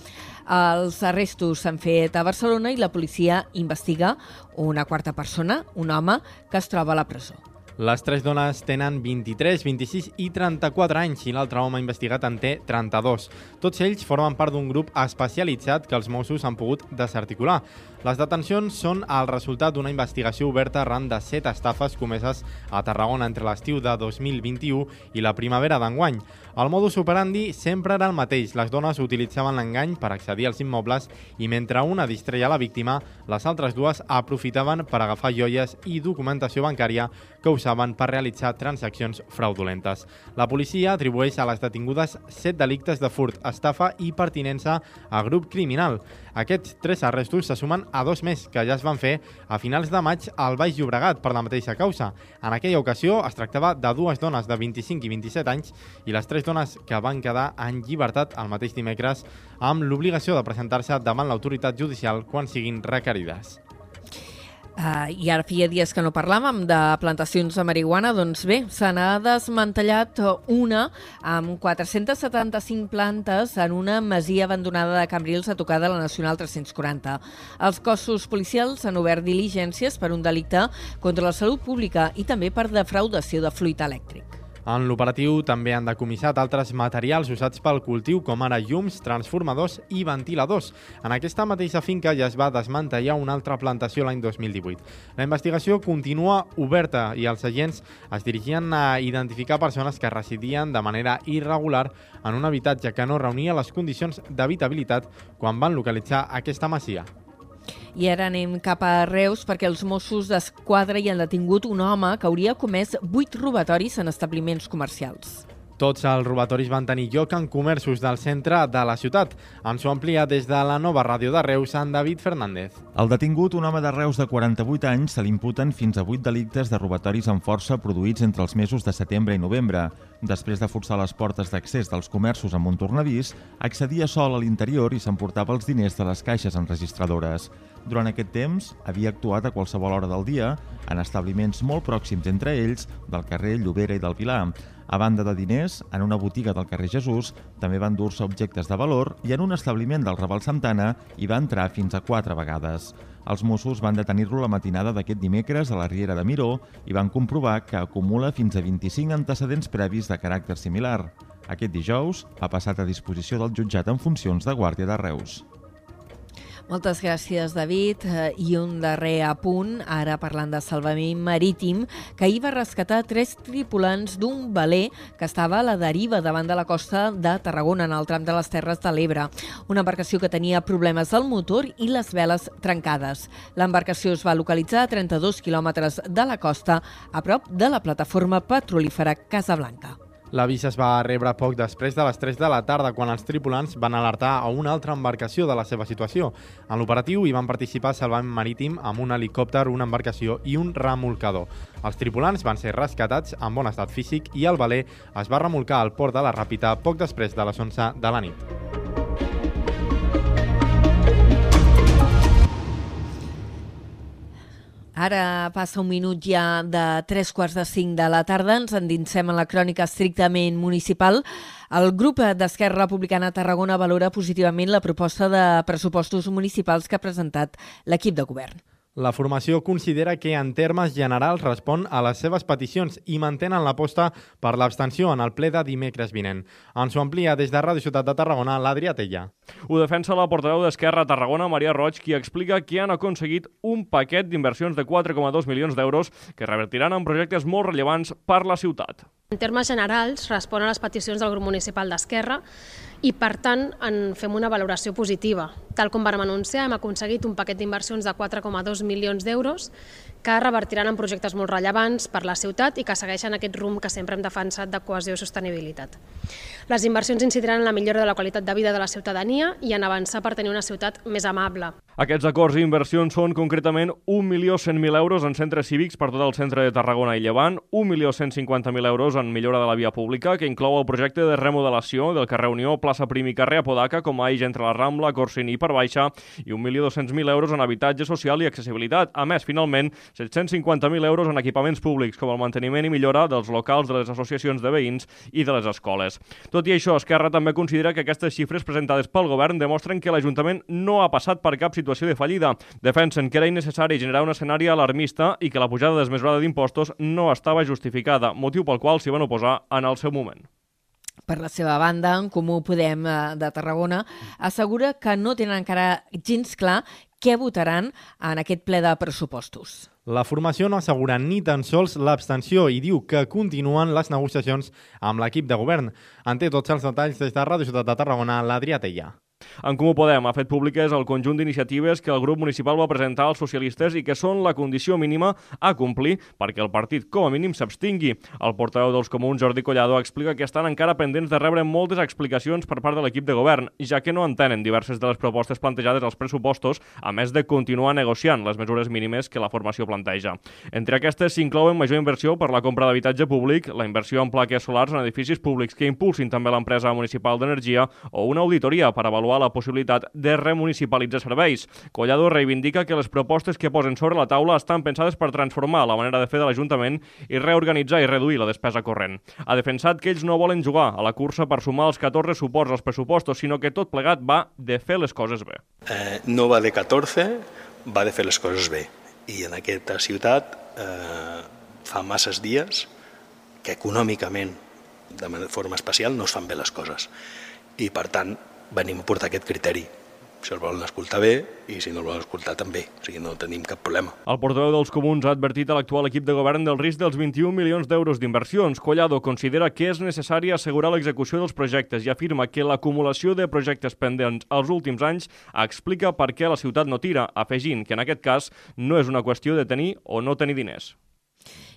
Els arrestos s'han fet a Barcelona i la policia investiga una quarta persona, un home, que es troba a la presó. Les tres dones tenen 23, 26 i 34 anys i l'altre home investigat en té 32. Tots ells formen part d'un grup especialitzat que els Mossos han pogut desarticular. Les detencions són el resultat d'una investigació oberta arran de set estafes comeses a Tarragona entre l'estiu de 2021 i la primavera d'enguany. El modus operandi sempre era el mateix. Les dones utilitzaven l'engany per accedir als immobles i mentre una distreia la víctima, les altres dues aprofitaven per agafar joies i documentació bancària que usaven per realitzar transaccions fraudulentes. La policia atribueix a les detingudes set delictes de furt, estafa i pertinença a grup criminal. Aquests tres arrestos se sumen a dos més que ja es van fer a finals de maig al Baix Llobregat per la mateixa causa. En aquella ocasió es tractava de dues dones de 25 i 27 anys i les tres dones que van quedar en llibertat el mateix dimecres amb l'obligació de presentar-se davant l'autoritat judicial quan siguin requerides. Uh, I ara feia dies que no parlàvem de plantacions de marihuana, doncs bé, se n'ha desmantellat una amb 475 plantes en una masia abandonada de Cambrils a tocar de la Nacional 340. Els cossos policials han obert diligències per un delicte contra la salut pública i també per defraudació de fluid elèctric. En l'operatiu també han decomissat altres materials usats pel cultiu, com ara llums, transformadors i ventiladors. En aquesta mateixa finca ja es va desmantellar una altra plantació l'any 2018. La investigació continua oberta i els agents es dirigien a identificar persones que residien de manera irregular en un habitatge que no reunia les condicions d'habitabilitat quan van localitzar aquesta masia. I ara anem cap a Reus perquè els Mossos d'Esquadra hi han detingut un home que hauria comès vuit robatoris en establiments comercials. Tots els robatoris van tenir lloc en comerços del centre de la ciutat. Ens ho amplia des de la nova ràdio de Reus, en David Fernández. El detingut, un home de Reus de 48 anys, se l'imputen fins a 8 delictes de robatoris amb força produïts entre els mesos de setembre i novembre. Després de forçar les portes d'accés dels comerços amb un tornavís, accedia sol a l'interior i s'emportava els diners de les caixes enregistradores. Durant aquest temps, havia actuat a qualsevol hora del dia en establiments molt pròxims entre ells del carrer Llobera i del Pilar. A banda de diners, en una botiga del carrer Jesús també van dur-se objectes de valor i en un establiment del Raval Santana hi va entrar fins a quatre vegades. Els Mossos van detenir-lo la matinada d'aquest dimecres a la Riera de Miró i van comprovar que acumula fins a 25 antecedents previs de caràcter similar. Aquest dijous ha passat a disposició del jutjat en funcions de Guàrdia de Reus. Moltes gràcies, David. Eh, I un darrer apunt, ara parlant de salvament marítim, que ahir va rescatar tres tripulants d'un veler que estava a la deriva davant de la costa de Tarragona, en el tram de les Terres de l'Ebre. Una embarcació que tenia problemes al motor i les veles trencades. L'embarcació es va localitzar a 32 quilòmetres de la costa, a prop de la plataforma petrolífera Casablanca. L'avís es va rebre poc després de les 3 de la tarda, quan els tripulants van alertar a una altra embarcació de la seva situació. En l'operatiu hi van participar Salvament Marítim amb un helicòpter, una embarcació i un remolcador. Els tripulants van ser rescatats en bon estat físic i el veler es va remolcar al port de la Ràpita poc després de les 11 de la nit. Ara passa un minut ja de tres quarts de cinc de la tarda. Ens endinsem en la crònica estrictament municipal. El grup d'Esquerra Republicana Tarragona valora positivament la proposta de pressupostos municipals que ha presentat l'equip de govern. La formació considera que en termes generals respon a les seves peticions i mantenen l'aposta per l'abstenció en el ple de dimecres vinent. Ens ho amplia des de Ràdio Ciutat de Tarragona, l'Adrià Tella. Ho defensa la portaveu d'Esquerra Tarragona, Maria Roig, qui explica que han aconseguit un paquet d'inversions de 4,2 milions d'euros que revertiran en projectes molt rellevants per la ciutat. En termes generals, respon a les peticions del grup municipal d'Esquerra i, per tant, en fem una valoració positiva. Tal com vam anunciar, hem aconseguit un paquet d'inversions de 4,2 milions d'euros que revertiran en projectes molt rellevants per la ciutat i que segueixen aquest rumb que sempre hem defensat de cohesió i sostenibilitat. Les inversions incidiran en la millora de la qualitat de vida de la ciutadania i en avançar per tenir una ciutat més amable. Aquests acords i inversions són concretament 1.100.000 euros en centres cívics per tot el centre de Tarragona i Llevant, 1.150.000 euros en millora de la via pública, que inclou el projecte de remodelació del carrer Unió, plaça Prim i carrer Apodaca, com a eix entre la Rambla, Corsini i per Baixa, i 1.200.000 euros en habitatge social i accessibilitat. A més, finalment, 750.000 euros en equipaments públics, com el manteniment i millora dels locals de les associacions de veïns i de les escoles. Tot i això, Esquerra també considera que aquestes xifres presentades pel govern demostren que l'Ajuntament no ha passat per cap situació de fallida. Defensen que era innecessari generar un escenari alarmista i que la pujada desmesurada d'impostos no estava justificada, motiu pel qual s'hi van oposar en el seu moment. Per la seva banda, en Comú Podem eh, de Tarragona assegura que no tenen encara gens clar què votaran en aquest ple de pressupostos. La formació no assegura ni tan sols l'abstenció i diu que continuen les negociacions amb l'equip de govern. En té tots els detalls des de Ràdio Ciutat de Tarragona, l'Adrià Teia. En Comú Podem ha fet públiques el conjunt d'iniciatives que el grup municipal va presentar als socialistes i que són la condició mínima a complir perquè el partit, com a mínim, s'abstingui. El portaveu dels comuns, Jordi Collado, explica que estan encara pendents de rebre moltes explicacions per part de l'equip de govern, ja que no entenen diverses de les propostes plantejades als pressupostos, a més de continuar negociant les mesures mínimes que la formació planteja. Entre aquestes s'inclouen major inversió per la compra d'habitatge públic, la inversió en plaques solars en edificis públics que impulsin també l'empresa municipal d'energia o una auditoria per avaluar avaluar la possibilitat de remunicipalitzar serveis. Collado reivindica que les propostes que posen sobre la taula estan pensades per transformar la manera de fer de l'Ajuntament i reorganitzar i reduir la despesa corrent. Ha defensat que ells no volen jugar a la cursa per sumar els 14 suports als pressupostos, sinó que tot plegat va de fer les coses bé. Eh, no va de 14, va de fer les coses bé. I en aquesta ciutat eh, fa masses dies que econòmicament, de forma especial, no es fan bé les coses. I, per tant, venim a portar aquest criteri. Si el volen escoltar bé i si no el volen escoltar també. O sigui, no tenim cap problema. El portaveu dels comuns ha advertit a l'actual equip de govern del risc dels 21 milions d'euros d'inversions. Collado considera que és necessari assegurar l'execució dels projectes i afirma que l'acumulació de projectes pendents als últims anys explica per què la ciutat no tira, afegint que en aquest cas no és una qüestió de tenir o no tenir diners.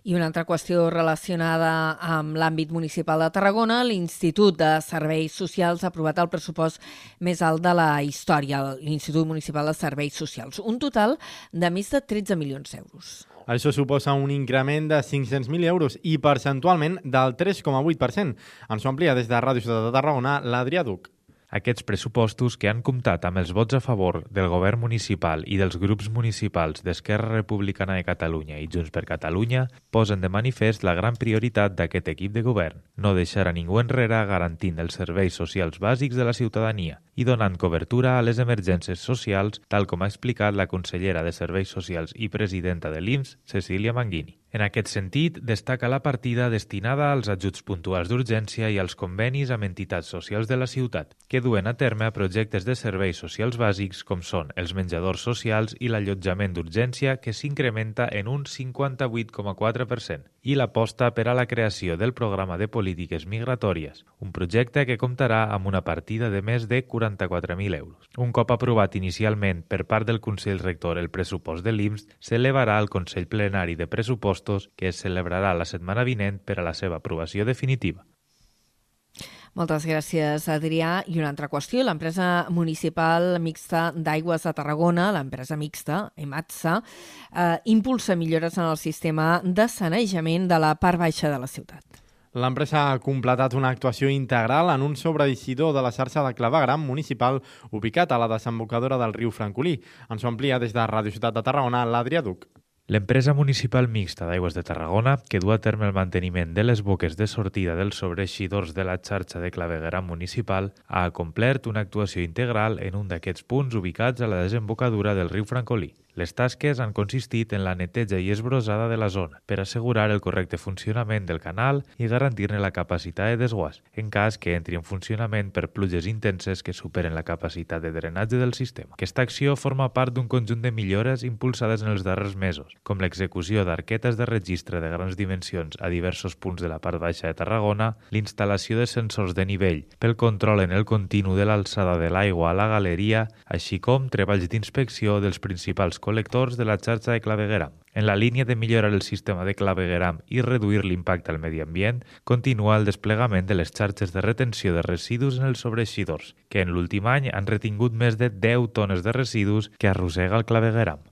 I una altra qüestió relacionada amb l'àmbit municipal de Tarragona, l'Institut de Serveis Socials ha aprovat el pressupost més alt de la història, l'Institut Municipal de Serveis Socials, un total de més de 13 milions d'euros. Això suposa un increment de 500.000 euros i percentualment del 3,8%. Ens ho amplia des de Ràdio Ciutat de Tarragona l'Adrià Duc. Aquests pressupostos, que han comptat amb els vots a favor del govern municipal i dels grups municipals d'Esquerra Republicana de Catalunya i Junts per Catalunya, posen de manifest la gran prioritat d'aquest equip de govern, no deixar a ningú enrere garantint els serveis socials bàsics de la ciutadania i donant cobertura a les emergències socials, tal com ha explicat la consellera de Serveis Socials i presidenta de l'IMS, Cecília Manguini. En aquest sentit, destaca la partida destinada als ajuts puntuals d'urgència i als convenis amb entitats socials de la ciutat, que duen a terme projectes de serveis socials bàsics com són els menjadors socials i l'allotjament d'urgència, que s'incrementa en un 58,4%, i l'aposta per a la creació del programa de polítiques migratòries, un projecte que comptarà amb una partida de més de 44.000 euros. Un cop aprovat inicialment per part del Consell Rector el pressupost de l'IMS, s'elevarà al Consell Plenari de Pressupostos, que es celebrarà la setmana vinent per a la seva aprovació definitiva. Moltes gràcies, Adrià. I una altra qüestió, l'empresa municipal mixta d'aigües de Tarragona, l'empresa mixta, EMATSA, eh, impulsa millores en el sistema de sanejament de la part baixa de la ciutat. L'empresa ha completat una actuació integral en un sobreeixidor de la xarxa de clavegram municipal ubicat a la desembocadora del riu Francolí. Ens ho amplia des de Ràdio Ciutat de Tarragona, l'Adrià Duc. L'empresa municipal mixta d'aigües de Tarragona, que du a terme el manteniment de les boques de sortida dels sobreeixidors de la xarxa de clavegueram municipal, ha complert una actuació integral en un d'aquests punts ubicats a la desembocadura del riu Francolí. Les tasques han consistit en la neteja i esbrosada de la zona per assegurar el correcte funcionament del canal i garantir-ne la capacitat de desguàs, en cas que entri en funcionament per pluges intenses que superen la capacitat de drenatge del sistema. Aquesta acció forma part d'un conjunt de millores impulsades en els darrers mesos, com l'execució d'arquetes de registre de grans dimensions a diversos punts de la part baixa de Tarragona, l'instal·lació de sensors de nivell pel control en el continu de l'alçada de l'aigua a la galeria, així com treballs d'inspecció dels principals col·lectors de la xarxa de clavegueram. En la línia de millorar el sistema de clavegueram i reduir l'impacte al medi ambient, continua el desplegament de les xarxes de retenció de residus en els sobreixidors, que en l'últim any han retingut més de 10 tones de residus que arrossega el clavegueram.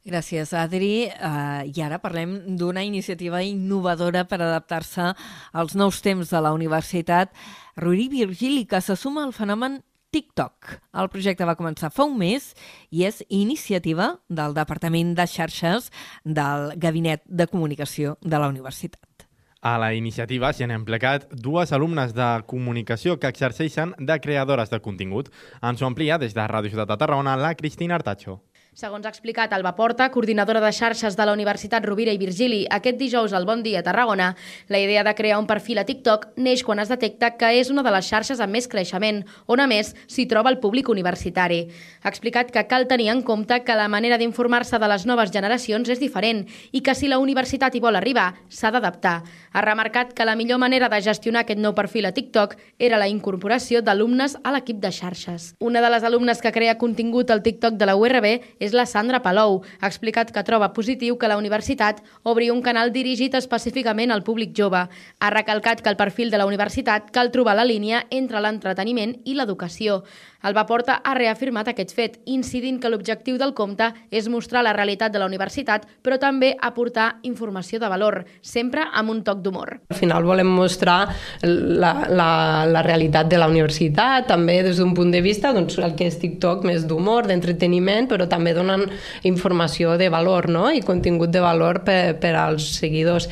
Gràcies, Adri. Uh, I ara parlem d'una iniciativa innovadora per adaptar-se als nous temps de la universitat. Ruri Virgili, que se suma al fenomen TikTok. El projecte va començar fa un mes i és iniciativa del Departament de Xarxes del Gabinet de Comunicació de la Universitat. A la iniciativa s'hi han emplecat dues alumnes de comunicació que exerceixen de creadores de contingut. Ens ho amplia des de Ràdio Ciutat de Tarragona la Cristina Artacho. Segons ha explicat Alba Porta, coordinadora de xarxes de la Universitat Rovira i Virgili, aquest dijous al Bon Dia Tarragona, la idea de crear un perfil a TikTok neix quan es detecta que és una de les xarxes amb més creixement, on a més s'hi troba el públic universitari. Ha explicat que cal tenir en compte que la manera d'informar-se de les noves generacions és diferent i que si la universitat hi vol arribar, s'ha d'adaptar. Ha remarcat que la millor manera de gestionar aquest nou perfil a TikTok era la incorporació d'alumnes a l'equip de xarxes. Una de les alumnes que crea contingut al TikTok de la URB és la Sandra Palou. Ha explicat que troba positiu que la universitat obri un canal dirigit específicament al públic jove. Ha recalcat que el perfil de la universitat cal trobar la línia entre l'entreteniment i l'educació. Alba Porta ha reafirmat aquest fet, incidint que l'objectiu del compte és mostrar la realitat de la universitat, però també aportar informació de valor, sempre amb un toc d'humor. Al final volem mostrar la, la, la realitat de la universitat, també des d'un punt de vista, doncs, el que és TikTok, més d'humor, d'entreteniment, però també donen informació de valor no? i contingut de valor per, per als seguidors.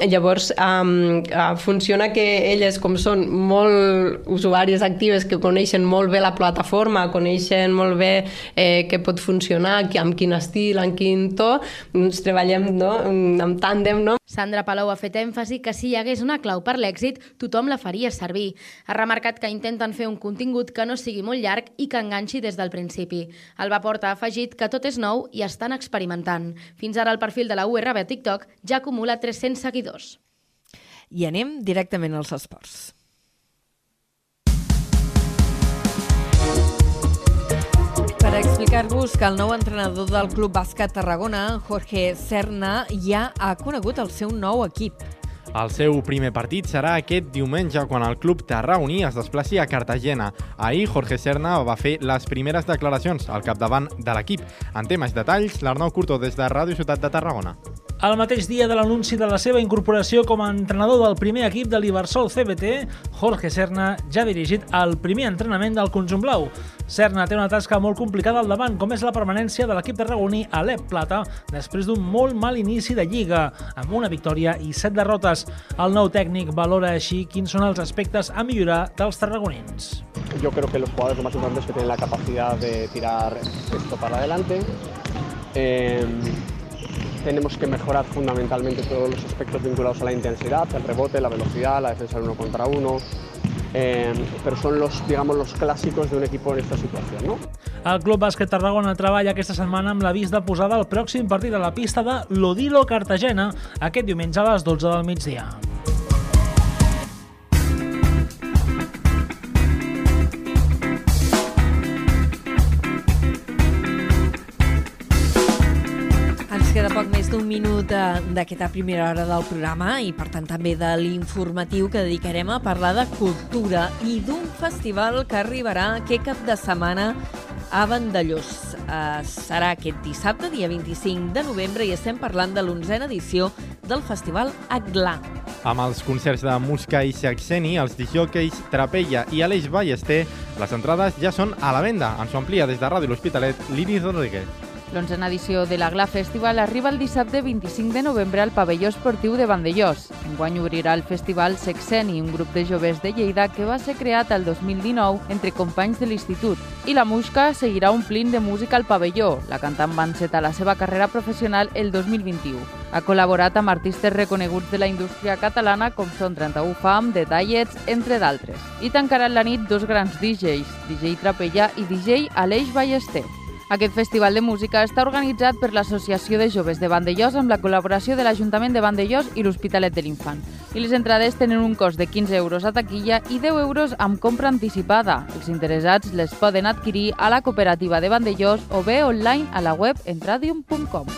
Llavors, um, uh, funciona que elles, com són molt usuàries actives, que coneixen molt bé la plataforma, coneixen molt bé eh, què pot funcionar, amb quin estil, en quin to, doncs treballem no? en tàndem. No? Sandra Palau ha fet èmfasi que si hi hagués una clau per l'èxit, tothom la faria servir. Ha remarcat que intenten fer un contingut que no sigui molt llarg i que enganxi des del principi. El Vaporta ha afegit que tot és nou i estan experimentant. Fins ara el perfil de la URB a TikTok ja acumula 300 seguidors. I anem directament als esports. Per explicar-vos que el nou entrenador del Club Bàsquet Tarragona, Jorge Serna, ja ha conegut el seu nou equip. El seu primer partit serà aquest diumenge quan el club tarragoní es desplaci a Cartagena. Ahir Jorge Serna va fer les primeres declaracions al capdavant de l'equip. En temes detalls, l'Arnau Curto des de Ràdio Ciutat de Tarragona. El mateix dia de l'anunci de la seva incorporació com a entrenador del primer equip de l'Iversol CBT, Jorge Serna ja ha dirigit el primer entrenament del conjunt blau. Serna té una tasca molt complicada al davant, com és la permanència de l'equip tarragoní a l'Ep Plata, després d'un molt mal inici de Lliga, amb una victòria i set derrotes. El nou tècnic valora així quins són els aspectes a millorar dels tarragonins. Yo creo que los jugadores lo más importante es que tienen la capacidad de tirar esto para adelante. Eh, tenemos que mejorar fundamentalmente todos los aspectos vinculados a la intensidad, el rebote, la velocidad, la defensa del uno contra uno, eh, pero son los, digamos, los clásicos de un equipo en esta situación. ¿no? El Club Bàsquet Tarragona treballa aquesta setmana amb l'avís de posada al pròxim partit a la pista de l'Odilo Cartagena aquest diumenge a les 12 del migdia. Minut eh, d'aquesta primera hora del programa i, per tant, també de l'informatiu que dedicarem a parlar de cultura i d'un festival que arribarà aquest cap de setmana a Vandellós. Uh, serà aquest dissabte, dia 25 de novembre, i estem parlant de l'onzena edició del Festival Aglà. Amb els concerts de Musca i Saxeni, els disjòqueis Trapella i Aleix Ballester, les entrades ja són a la venda. Ens ho amplia des de Ràdio L'Hospitalet, Lini Rodríguez. L'onzena edició de la Gla Festival arriba el dissabte 25 de novembre al pavelló esportiu de Vandellós. Enguany obrirà el festival Sexeni, un grup de joves de Lleida que va ser creat el 2019 entre companys de l'institut. I la Musca seguirà omplint de música al pavelló. La cantant va encetar la seva carrera professional el 2021. Ha col·laborat amb artistes reconeguts de la indústria catalana com són 31 Fam, The Diets, entre d'altres. I tancaran la nit dos grans DJs, DJ Trapella i DJ Aleix Ballester. Aquest festival de música està organitzat per l'Associació de Joves de Vandellós amb la col·laboració de l'Ajuntament de Vandellós i l'Hospitalet de l'Infant. I les entrades tenen un cost de 15 euros a taquilla i 10 euros amb compra anticipada. Els interessats les poden adquirir a la cooperativa de Vandellós o bé online a la web entradium.com.